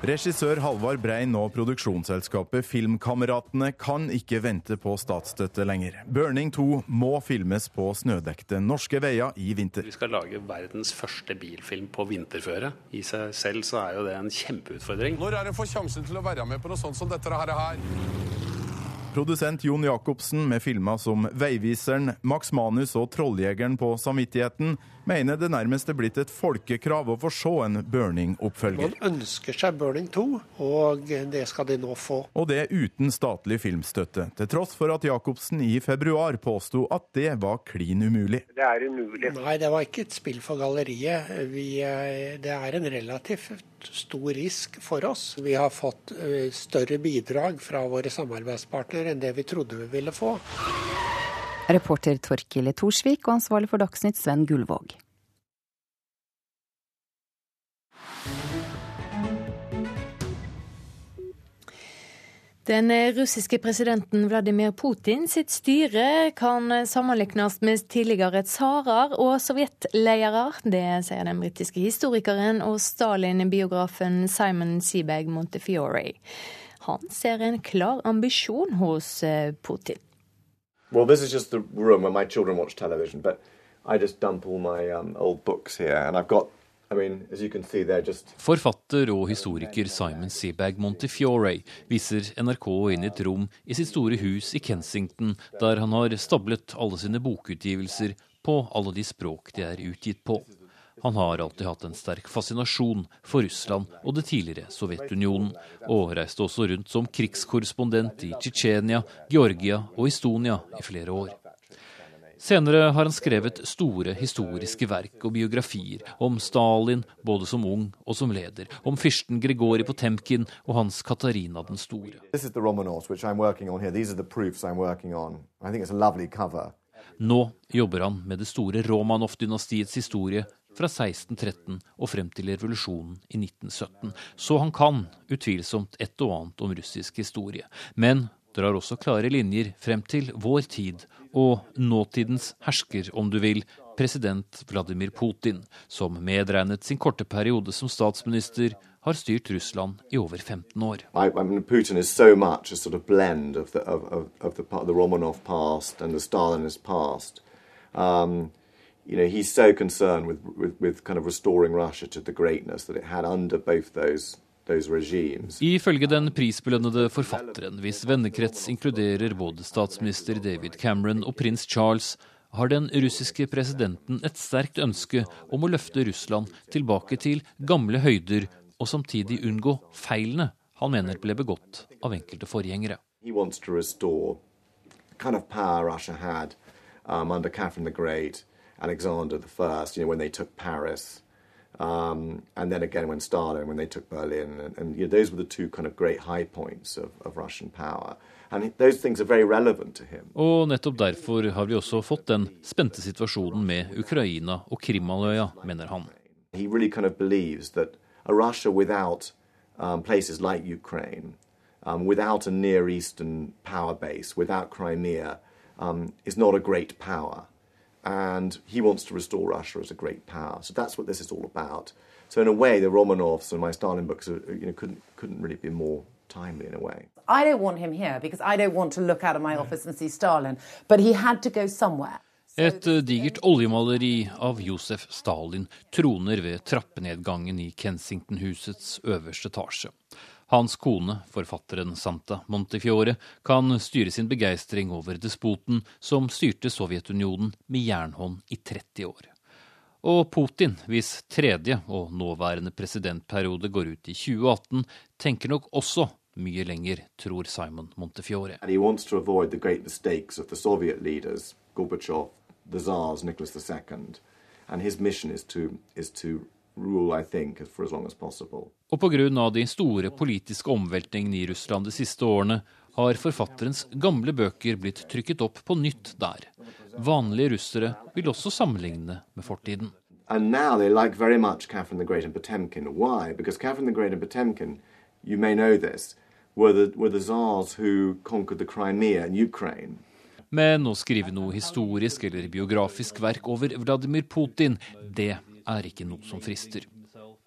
Regissør Halvard Brein og produksjonsselskapet Filmkameratene kan ikke vente på statsstøtte lenger. 'Burning 2' må filmes på snødekte norske veier i vinter. Vi skal lage verdens første bilfilm på vinterføre. I seg selv så er jo det en kjempeutfordring. Når er det får sjansen til å være med på noe sånt som dette her? Produsent Jon Jacobsen med filmer som 'Veiviseren', 'Max Manus' og 'Trolljegeren' på samvittigheten mener det nærmest er blitt et folkekrav å få se en Burning-oppfølger. Man ønsker seg Burning 2, og det skal de nå få. Og det uten statlig filmstøtte, til tross for at Jacobsen i februar påsto at det var klin umulig. Det er umulig. Nei, det var ikke et spill for galleriet. Vi, det er en relativt stor risk for oss. Vi har fått større bidrag fra våre samarbeidspartnere enn det vi trodde vi ville få. Reporter Torkil Torsvik og ansvarlig for Dagsnytt Sven Gullvåg. Den russiske presidenten Vladimir Putin sitt styre kan sammenlignes med tidligere tsarer og sovjetledere. Det sier den britiske historikeren og Stalin-biografen Simon Seabag Montefiore. Han ser en klar ambisjon hos Putin. Well, this is just the room where my children watch television, but I just dump all my um, old books here, and I've got Forfatter og historiker Simon Seabag Montefiore viser NRK inn i et rom i sitt store hus i Kensington, der han har stablet alle sine bokutgivelser på alle de språk de er utgitt på. Han har alltid hatt en sterk fascinasjon for Russland og det tidligere Sovjetunionen, og reiste også rundt som krigskorrespondent i Tsjetsjenia, Georgia og Estonia i flere år. Senere har han skrevet store historiske verk og biografier om Stalin både som ung og som leder, om fyrsten Grigori Potemkin og hans Katarina den store. Nå jobber han med det store Romanov-dynastiets historie fra 1613 og frem til revolusjonen i 1917. Så han kan utvilsomt et og annet om russisk historie. Men drar også klare linjer frem til vår tid og nåtidens hersker, om du vil, president Vladimir Putin, som medregnet sin korte periode som statsminister har styrt Russland i over 15 år. I, I mean, Putin is so much a sort of blend the Romanov past and the Stalinist past. Um, you know, he's so concerned with, with, with kind of restoring Russia to the greatness that it had under both those Ifølge den prisbelønnede forfatteren, hvis vennekrets inkluderer både statsminister David Cameron og prins Charles, har den russiske presidenten et sterkt ønske om å løfte Russland tilbake til gamle høyder, og samtidig unngå feilene han mener ble begått av enkelte forgjengere. Kind of power Russia had um, under Catherine the Great, Alexander the First, you know, when they took Paris. Um, and then again when Stalin, when they took Berlin, and, and you know, those were the two kind of great high points of, of Russian power. And those things are very relevant to him. Og nettopp derfor har vi også fått den spente situasjonen med Ukraina og Krimhalvøya, mener han. He really kind of believes that a Russia without um, places like Ukraine, um, without a Near Eastern power base, without Crimea, um, is not a great power. And he wants to restore Russia as a great power. So that's what this is all about. So in a way, the Romanovs and my Stalin books are, you know, couldn't, couldn't really be more timely in a way. I don't want him here because I don't want to look out of my office and see Stalin, but he had to go somewhere. Et eh, digert oljemaleri av Josef Stalin troner ved trappenedgangen i Kensington-husets øverste etasje. Hans kone, forfatteren Santa Montefiore, kan styre sin begeistring over despoten som styrte Sovjetunionen med jernhånd i 30 år. Og Putin, hvis tredje og nåværende presidentperiode går ut i 2018, tenker nok også mye lenger, tror Simon Montefiore. Gorbachev, Tsars, Nicholas II. And his mission is to, is to rule, I think, for as long as possible. Og pga. de store politiske omveltningene i Russland de siste årene, har forfatterens gamle bøker blitt trykket opp på nytt der. Vanlige russere vil også sammenligne med fortiden. And now they like very much Catherine the Great and Potemkin. Why? Because Catherine the Great and Potemkin, you may know this, were the, were the czars who conquered the Crimea and Ukraine. Men å skrive noe historisk eller biografisk verk over Vladimir Putin, det er ikke noe som frister.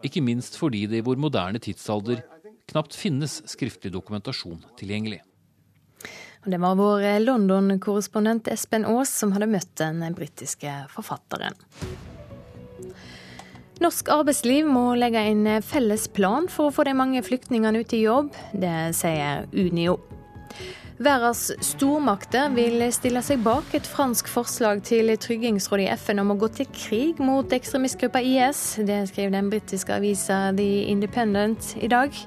Ikke minst fordi det i vår moderne tidsalder knapt finnes skriftlig dokumentasjon tilgjengelig. Det var vår London-korrespondent Espen Aas som hadde møtt den britiske forfatteren. Norsk arbeidsliv må legge en felles plan for å få de mange flyktningene ut i jobb. Det sier Unio. Verdens stormakter vil stille seg bak et fransk forslag til Tryggingsrådet i FN om å gå til krig mot ekstremistgruppa IS. Det skriver den britiske avisa The Independent i dag.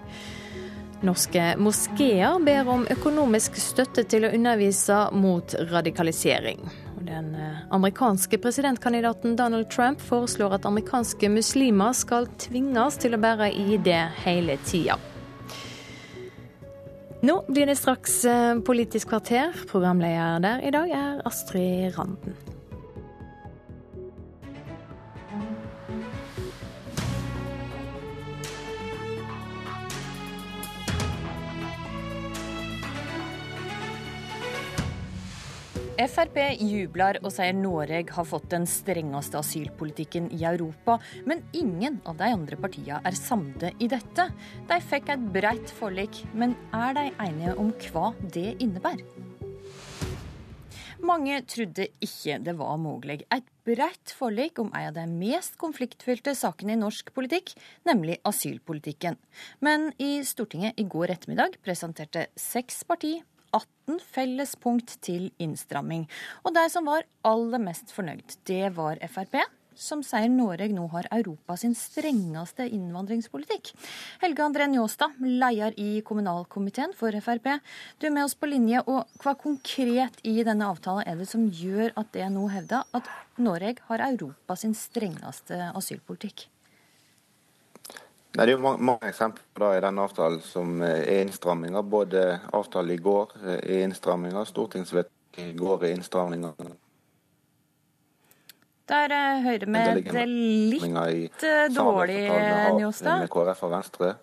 Norske moskeer ber om økonomisk støtte til å undervise mot radikalisering. Den eh, amerikanske presidentkandidaten Donald Trump foreslår at amerikanske muslimer skal tvinges til å bære ID hele tida. Nå blir det straks eh, Politisk kvarter. Programleder der i dag er Astrid Randen. Frp jubler og sier Norge har fått den strengeste asylpolitikken i Europa, men ingen av de andre partiene er samde i dette. De fikk et bredt forlik, men er de enige om hva det innebærer? Mange trodde ikke det var mulig. Et bredt forlik om en av de mest konfliktfylte sakene i norsk politikk, nemlig asylpolitikken. Men i Stortinget i går ettermiddag presenterte seks partier 18 felles punkt til innstramming. Og de som var aller mest fornøyd, det var Frp som sier Norge nå har Europas strengeste innvandringspolitikk. Helge André Njåstad, leder i kommunalkomiteen for Frp. Du er med oss på linje, og hva konkret i denne avtalen er det som gjør at det nå hevder at Norge har Europas strengeste asylpolitikk? Nei, det er jo mange, mange eksempler i denne avtalen som eh, er innstramminger. Både avtalen i går eh, er innstramminger, stortingsvedtaket i går er innstramminger. Der uh, hører vi det litt dårlig, Njåstad. Med KrF og Venstre.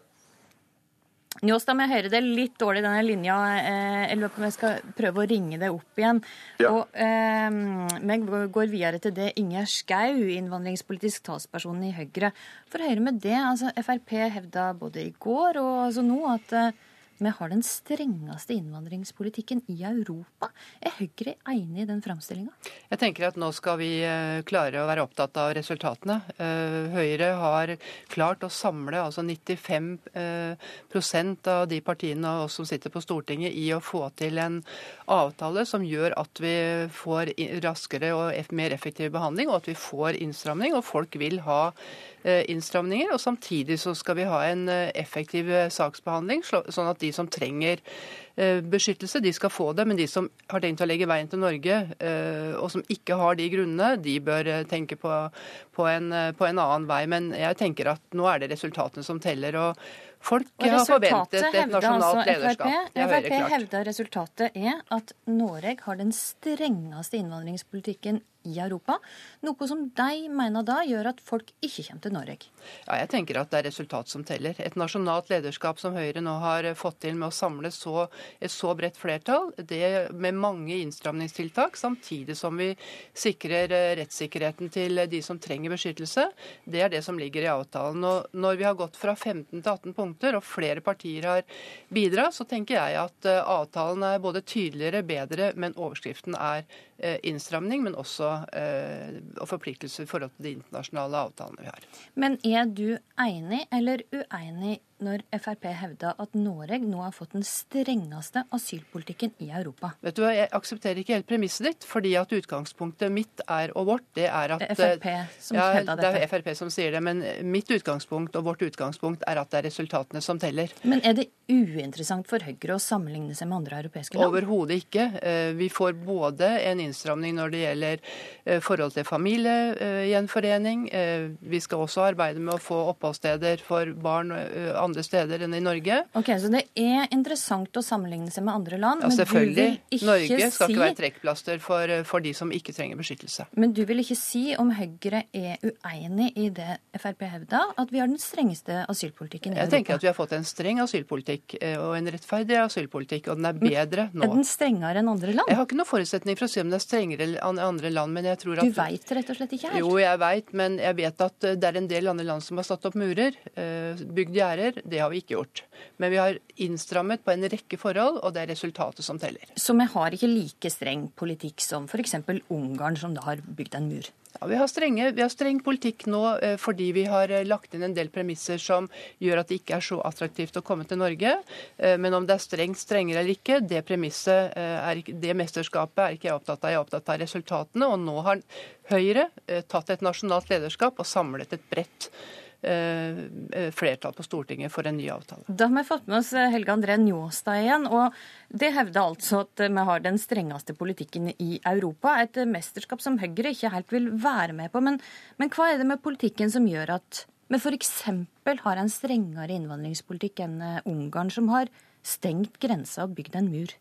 Njåstad, jeg hører det litt dårlig, denne linja. Eh, jeg lurer på om jeg skal prøve å ringe det opp igjen. Ja. Og eh, går videre til det Ingjerd Schou, innvandringspolitisk talsperson i Høyre. For å høre med det, altså Frp hevda både i går og altså nå at eh, vi har den strengeste innvandringspolitikken i Europa. Er Høyre enig i den framstillinga? Jeg tenker at nå skal vi eh, klare å være opptatt av resultatene. Eh, Høyre har klart å samle altså 95 eh, av de partiene og oss som sitter på Stortinget i å få til en avtale som gjør at vi får raskere og mer effektiv behandling, og at vi får innstramning. Og folk vil ha innstramninger. Og samtidig så skal vi ha en effektiv saksbehandling, sånn at de som trenger eh, beskyttelse, de skal få det. Men de som har tenkt å legge veien til Norge, eh, og som ikke har de grunnene, de bør eh, tenke på, på, en, på en annen vei. Men jeg tenker at nå er det resultatene som teller. og Folk har forventet et nasjonalt altså, lederskap. FRP hevder resultatet er at Norge har den strengeste innvandringspolitikken i Europa. Noe som de mener da gjør at folk ikke kommer til Norge. Ja, jeg tenker at det er resultat som teller. Et nasjonalt lederskap som Høyre nå har fått til med å samle så, et så bredt flertall, det med mange innstramningstiltak, samtidig som vi sikrer eh, rettssikkerheten til de som trenger beskyttelse, det er det som ligger i avtalen. Og når vi har gått fra 15 til 18 punkter, og flere partier har bidratt, så tenker jeg at eh, avtalen er både tydeligere, bedre, men overskriften er Eh, innstramning, men også eh, forpliktelser i forhold til de internasjonale avtalene vi har. Men er du enig eller uenig når Frp hevder at Norge nå har fått den strengeste asylpolitikken i Europa? Vet du hva, Jeg aksepterer ikke helt premisset ditt, fordi at utgangspunktet mitt er og vårt, det er at Frp som ja, hevder dette. Det er Frp som sier det, men mitt utgangspunkt og vårt utgangspunkt er at det er resultatene som teller. Men er det uinteressant for Høyre å sammenligne seg med andre europeiske land? Overhodet ikke. Eh, vi får både en innstramning når det gjelder eh, forhold til familiegjenforening. Eh, vi skal også arbeide med å få oppholdssteder for barn andre steder enn i Norge. Ok, Så det er interessant å sammenligne seg med andre land, ja, men du vil ikke Norge skal si ikke være trekkplaster for, for de som ikke trenger beskyttelse. Men du vil ikke si om Høyre er uenig i det Frp hevder, at vi har den strengeste asylpolitikken i Jeg Europa? tenker at vi har fått en streng asylpolitikk og en rettferdig asylpolitikk, og den er bedre nå. Er den strengere enn andre land? Jeg har ikke noen forutsetning for å si om den er strengere enn andre land, men jeg tror at Du veit rett og slett ikke helt? Jo, jeg veit, men jeg vet at det er en del andre land som har satt opp murer, bygd gjerder. Det har vi ikke gjort. Men vi har innstrammet på en rekke forhold, og det er resultatet som teller. Så vi har ikke like streng politikk som f.eks. Ungarn, som da har bygd en mur? Ja, vi, har strenge, vi har streng politikk nå eh, fordi vi har eh, lagt inn en del premisser som gjør at det ikke er så attraktivt å komme til Norge. Eh, men om det er strengt strengere eller ikke, det premisset, er, det mesterskapet er ikke jeg opptatt av. Jeg er opptatt av resultatene. Og nå har Høyre tatt et nasjonalt lederskap og samlet et bredt flertall på Stortinget for en ny avtale. Da har vi fått med oss Helge André Njåstad igjen. og Det hevder altså at vi har den strengeste politikken i Europa. Et mesterskap som Høyre ikke helt vil være med på. Men, men hva er det med politikken som gjør at vi f.eks. har en strengere innvandringspolitikk enn Ungarn, som har stengt grensa og bygd en mur?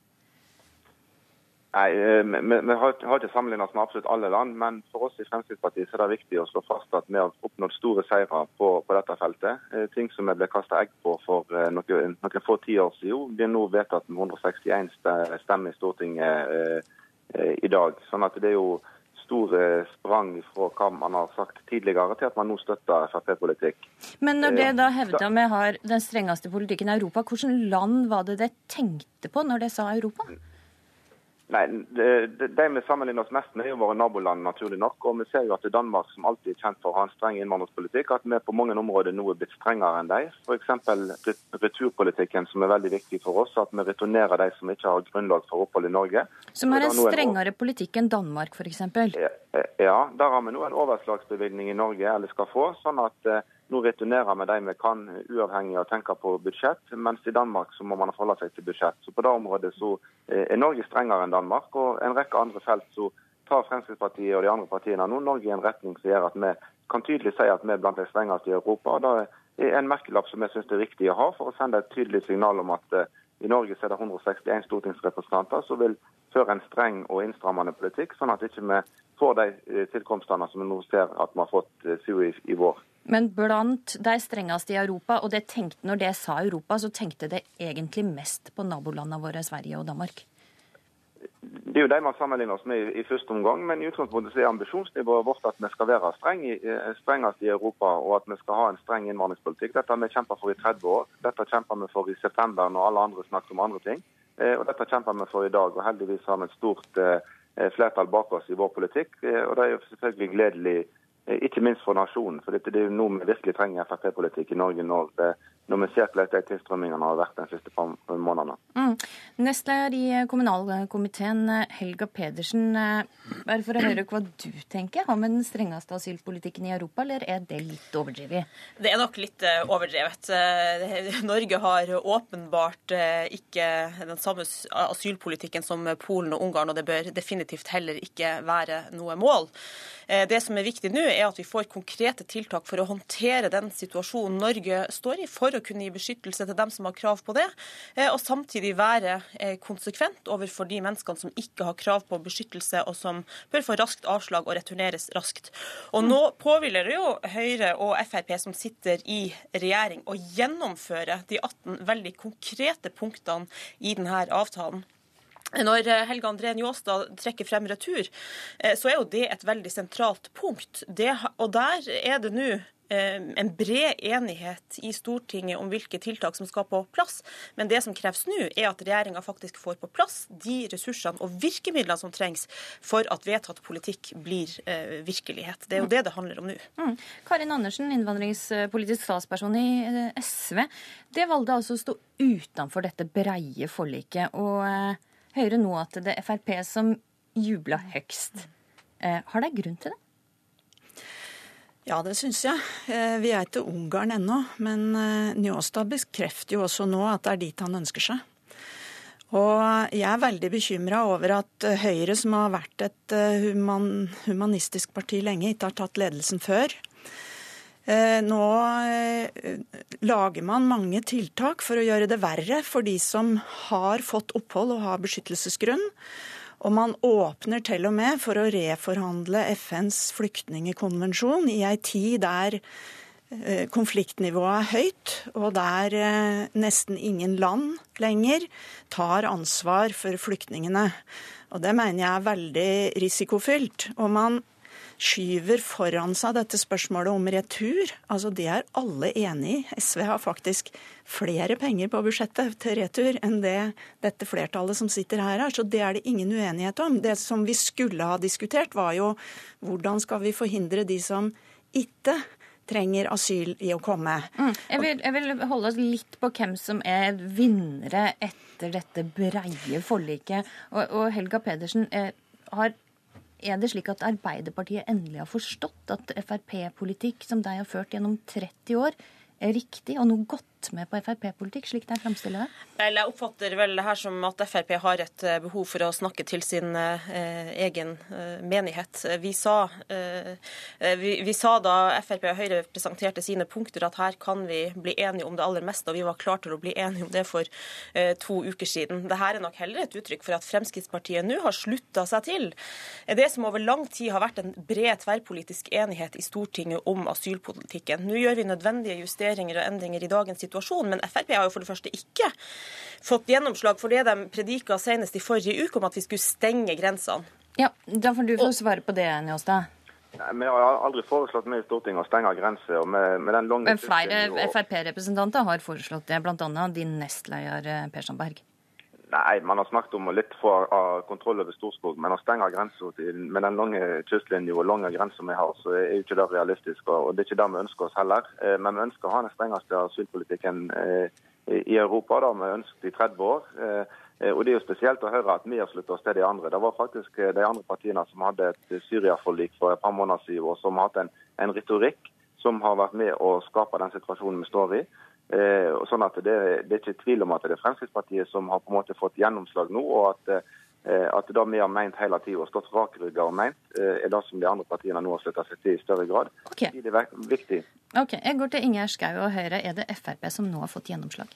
Nei, Vi har ikke sammenlignet oss med absolutt alle land, men for oss i Fremskrittspartiet så er det viktig å slå fast at vi har oppnådd store seire på, på dette feltet. Ting som vi ble kastet egg på for noen, noen få tiår siden, blir nå vedtatt med 161 stemmer i Stortinget eh, i dag. Sånn at det er jo store sprang fra hva man har sagt tidligere, til at man nå støtter Frp-politikk. Men når det da hevder vi har den strengeste politikken i Europa, hvordan land var det det tenkte på når det sa Europa? Nei, De, vi sammenligner oss mest med, er jo våre naboland, naturlig nok. Og vi ser jo at det er Danmark, som alltid er kjent for å ha en streng innvandringspolitikk, at vi på mange områder nå er blitt strengere enn de. F.eks. returpolitikken, som er veldig viktig for oss. At vi returnerer de som ikke har grunnlag for opphold i Norge. Som har en strengere politikk enn Danmark, f.eks.? Ja, der har vi nå en overslagsbevilgning i Norge, eller skal få. sånn at eh, nå returnerer vi de vi kan, uavhengig av å tenke på budsjett. Mens i Danmark så må man forholde seg til budsjett. Så på det området så eh, er Norge strengere enn Danmark. Og en rekke andre felt så tar Fremskrittspartiet og de andre partiene nå Norge i en retning som gjør at vi kan tydelig si at vi er blant de strengeste i Europa. og Det er en merkelapp som jeg syns er viktig å ha for å sende et tydelig signal om at uh, i Norge er det 161 stortingsrepresentanter som vil føre en streng og innstrammende politikk, sånn at ikke vi får de tilkomstene som vi nå ser at vi har fått uh, i, i vår. Men blant de strengeste i Europa, og det tenkte, når det sa Europa, så tenkte det egentlig mest på nabolandene våre, Sverige og Danmark? Det er jo de man sammenligner oss med i, første omgang, men i utgangspunktet så er ambisjonsnivået vårt at vi skal være streng i, strengest i Europa, og at vi skal ha en streng innvandringspolitikk. Dette har vi kjempet for i 30 år. Dette kjempa vi for i september når alle andre snakket om andre ting. Eh, og dette kjemper vi for i dag. og Heldigvis har vi et stort eh, flertall bak oss i vår politikk. Eh, og det er jo selvfølgelig gledelig, eh, ikke minst for nasjonen. For det er jo nå vi virkelig trenger Frp-politikk i Norge når, det, når vi ser hvordan tilstrømmingene har vært de siste månedene. Mm. Nestleder i kommunalkomiteen, Helga Pedersen. Bare for å høre hva du tenker. Har vi den strengeste asylpolitikken i Europa, eller er det litt overdrevet? Det er nok litt overdrevet. Norge har åpenbart ikke den samme asylpolitikken som Polen og Ungarn, og det bør definitivt heller ikke være noe mål. Det som er viktig nå, er at vi får konkrete tiltak for å håndtere den situasjonen Norge står i, for å kunne gi beskyttelse til dem som har krav på det, og samtidig være konsekvent overfor de menneskene som ikke har krav på beskyttelse, og som bør få raskt avslag og returneres raskt. Og Nå påhviler det jo Høyre og Frp som sitter i regjering, å gjennomføre de 18 veldig konkrete punktene i denne avtalen. Når Helge André Njåstad trekker frem retur, eh, så er jo det et veldig sentralt punkt. Det, og der er det nå Eh, en bred enighet i Stortinget om hvilke tiltak som skal på plass. Men det som kreves nå, er at regjeringa faktisk får på plass de ressursene og virkemidlene som trengs for at vedtatt politikk blir eh, virkelighet. Det er jo det det handler om nå. Mm. Karin Andersen, innvandringspolitisk statsperson i eh, SV. Det valgte altså å stå utenfor dette breie forliket. Og hører nå at det er Frp som jubla høgst. Har de grunn til det? Ja, det syns jeg. Eh, vi er ikke Ungarn ennå, men eh, Njåstad bekrefter jo også nå at det er dit han ønsker seg. Og jeg er veldig bekymra over at Høyre, som har vært et eh, human, humanistisk parti lenge, ikke har tatt ledelsen før. Nå lager man mange tiltak for å gjøre det verre for de som har fått opphold og har beskyttelsesgrunn. Og man åpner til og med for å reforhandle FNs flyktningekonvensjon i ei tid der eh, konfliktnivået er høyt, og der eh, nesten ingen land lenger tar ansvar for flyktningene. Og det mener jeg er veldig risikofylt. Og man skyver foran seg dette spørsmålet om retur. Altså Det er alle enig i. SV har faktisk flere penger på budsjettet til retur enn det dette flertallet som sitter her har. Så det er det ingen uenighet om. Det som vi skulle ha diskutert, var jo hvordan skal vi forhindre de som ikke trenger asyl i å komme. Mm. Jeg, vil, jeg, vil, holde oss litt på hvem som er vinnere etter dette breie forliket. Og, og Helga Pedersen, eh, har er det slik at Arbeiderpartiet endelig har forstått at Frp-politikk, som de har ført gjennom 30 år, er riktig og noe godt med på Frp-politikk, slik de fremstiller det? Jeg oppfatter vel det her som at Frp har et eh, behov for å snakke til sin eh, egen eh, menighet. Vi sa, eh, vi, vi sa, da Frp og Høyre presenterte sine punkter at her kan vi bli enige om det aller meste, og vi var klare til å bli enige om det for eh, to uker siden. Dette er nok heller et uttrykk for at Fremskrittspartiet nå har slutta seg til det som over lang tid har vært en bred tverrpolitisk enighet i Stortinget om asylpolitikken. Nå gjør vi nødvendige justeringer og endringer i dagens situasjon. Men Frp har jo for det første ikke fått gjennomslag for det de predika senest i forrige uke, om at vi skulle stenge grensene. Ja, Da får du få svare på det, Njåstad. Nei, Vi har aldri foreslått med i Stortinget å stenge grenser. Med, med den lange Men flere Frp-representanter har foreslått det, bl.a. din nestleder eh, Per Sandberg. Nei, man har snakket om å litt få kontroll over Storskog, men å stenge grensa med den lange kystlinja og lange grensa vi har, så er jo ikke det realistisk. og Det er ikke det vi ønsker oss heller. Eh, men vi ønsker å ha den strengeste asylpolitikken eh, i Europa. Det har vi ønsket i 30 år. Eh, og Det er jo spesielt å høre at vi har sluttet oss til de andre. Det var faktisk de andre partiene som hadde et Syria-forlik for et par måneder siden, og som har hatt en, en retorikk som har vært med å skape den situasjonen vi står i. Eh, sånn at det, det, er ikke tvil om at det er Fremskrittspartiet som har på en måte fått gjennomslag nå. og at, eh, at det vi har ment hele tida og stått rakrygga og ment, eh, er det som de andre partiene nå har slutta seg til i større grad. Okay. Det er viktig. Ok, Jeg går til Ingjerd Schou og Høyre. Er det Frp som nå har fått gjennomslag?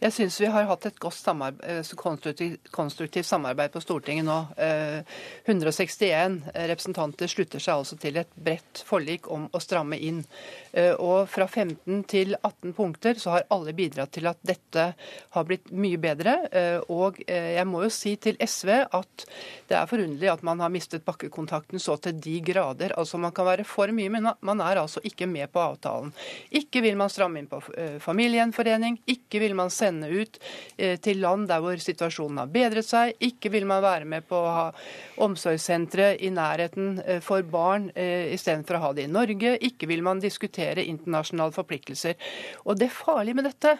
Jeg syns vi har hatt et godt samarbeid, eh, konstruktivt, konstruktivt, samarbeid på Stortinget nå. 161 eh, representanter slutter seg altså til et bredt forlik om å stramme inn. Eh, og fra 15 til 18 punkter så har alle bidratt til at dette har blitt mye bedre. Og jeg må jo si til SV at det er forunderlig at man har mistet bakkekontakten så til de grader. Altså Man kan være for mye, men man er altså ikke med på avtalen. Ikke vil man stramme inn på eh, familiegjenforening, ikke vil man sende ut eh, til land der hvor situasjonen har bedret seg, ikke vil man være med på å ha omsorgssentre i nærheten eh, for barn istedenfor å ha det i Norge, ikke vil man diskutere internasjonale forpliktelser. Og det farlige med dette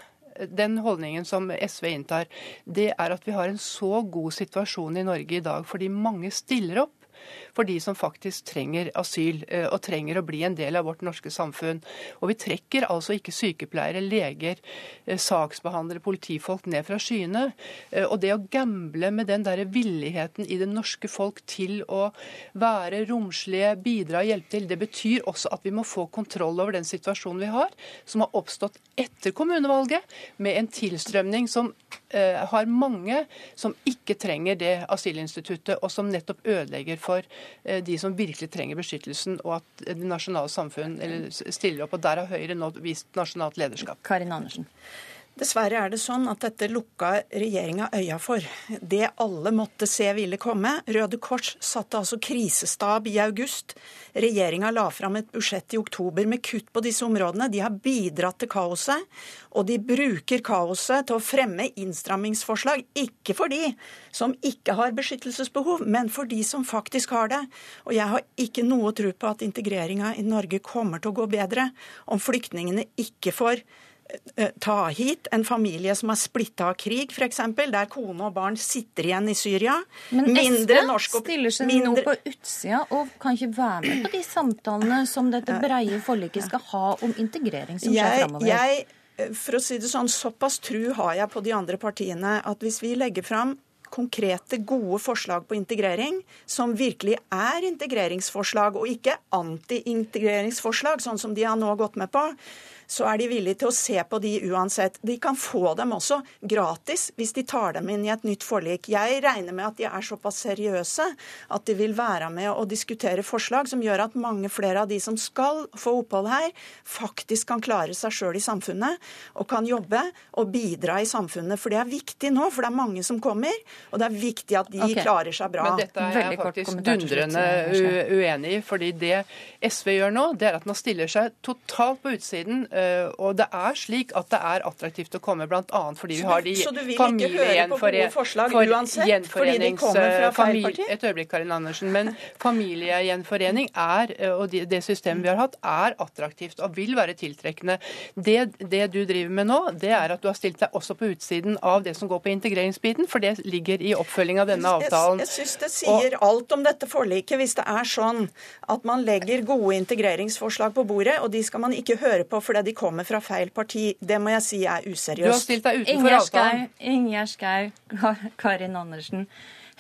den holdningen som SV inntar, det er at vi har en så god situasjon i Norge i dag fordi mange stiller opp for de som faktisk trenger asyl eh, og trenger å bli en del av vårt norske samfunn. Og vi trekker altså ikke sykepleiere, leger, eh, saksbehandlere, politifolk ned fra skyene. Eh, og det å gamble med den der villigheten i det norske folk til å være romslige, bidra og hjelpe til, det betyr også at vi må få kontroll over den situasjonen vi har, som har oppstått etter kommunevalget, med en tilstrømning som har mange som ikke trenger det asylinstituttet, og som nettopp ødelegger for eh, de som virkelig trenger beskyttelsen, og at det nasjonale samfunn stiller opp. og Der har Høyre nå vist nasjonalt lederskap. Karin Andersen. Dessverre er det sånn at dette lukka regjeringa øya for. Det alle måtte se ville komme. Røde Kors satte altså krisestab i august. Regjeringa la fram et budsjett i oktober med kutt på disse områdene. De har bidratt til kaoset, og de bruker kaoset til å fremme innstrammingsforslag. Ikke for de som ikke har beskyttelsesbehov, men for de som faktisk har det. Og jeg har ikke noe tro på at integreringa i Norge kommer til å gå bedre om flyktningene ikke får Eh, ta hit en familie som er splitta av krig, f.eks., der kone og barn sitter igjen i Syria. Men mindre SV stiller seg mindre... nå på utsida og kan ikke være med på de samtalene som dette breie forliket skal ha om integrering som skjer framover? Eh, for å si det sånn, Såpass tru har jeg på de andre partiene at hvis vi legger fram konkrete, gode forslag på integrering, som virkelig er integreringsforslag, og ikke anti-integreringsforslag, sånn som de har nå gått med på, så er de villige til å se på de uansett. De kan få dem også gratis hvis de tar dem inn i et nytt forlik. Jeg regner med at de er såpass seriøse at de vil være med og diskutere forslag som gjør at mange flere av de som skal få opphold her, faktisk kan klare seg sjøl i samfunnet og kan jobbe og bidra i samfunnet. For det er viktig nå, for det er mange som kommer, og det er viktig at de okay. klarer seg bra. Men dette er jeg faktisk dundrende uenig i. fordi det SV gjør nå, det er at man stiller seg totalt på utsiden Eh, og det er slik at det er attraktivt å komme, bl.a. fordi vi har de familiegjenforeningsfamilier Et øyeblikk, Karin Andersen. Men familiegjenforening er, eh, og det systemet vi har hatt, er attraktivt og vil være tiltrekkende. Det, det, du driver med nå, det er at du har stilt deg også på utsiden av det som går på integreringsbiten, for det ligger i oppfølging av denne avtalen. Jeg, jeg syns det sier og, alt om dette forliket hvis det er sånn at man legger gode integreringsforslag på bordet, og de skal man ikke høre på fordi de kommer fra feil parti. Det må jeg si er useriøst. Du har stilt deg utenfor avtalen. Ingjerd Schou, Karin Andersen.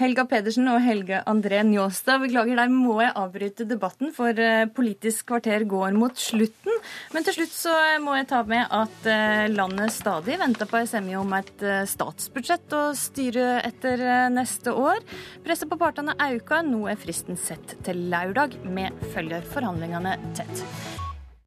Helga Pedersen og Helge André Njåstad, beklager, der må jeg avbryte debatten, for eh, Politisk kvarter går mot slutten. Men til slutt så må jeg ta med at eh, landet stadig venter på SMI om et eh, statsbudsjett å styre etter neste år. Presset på partene auka, nå er fristen sett til lørdag. Vi følger forhandlingene tett.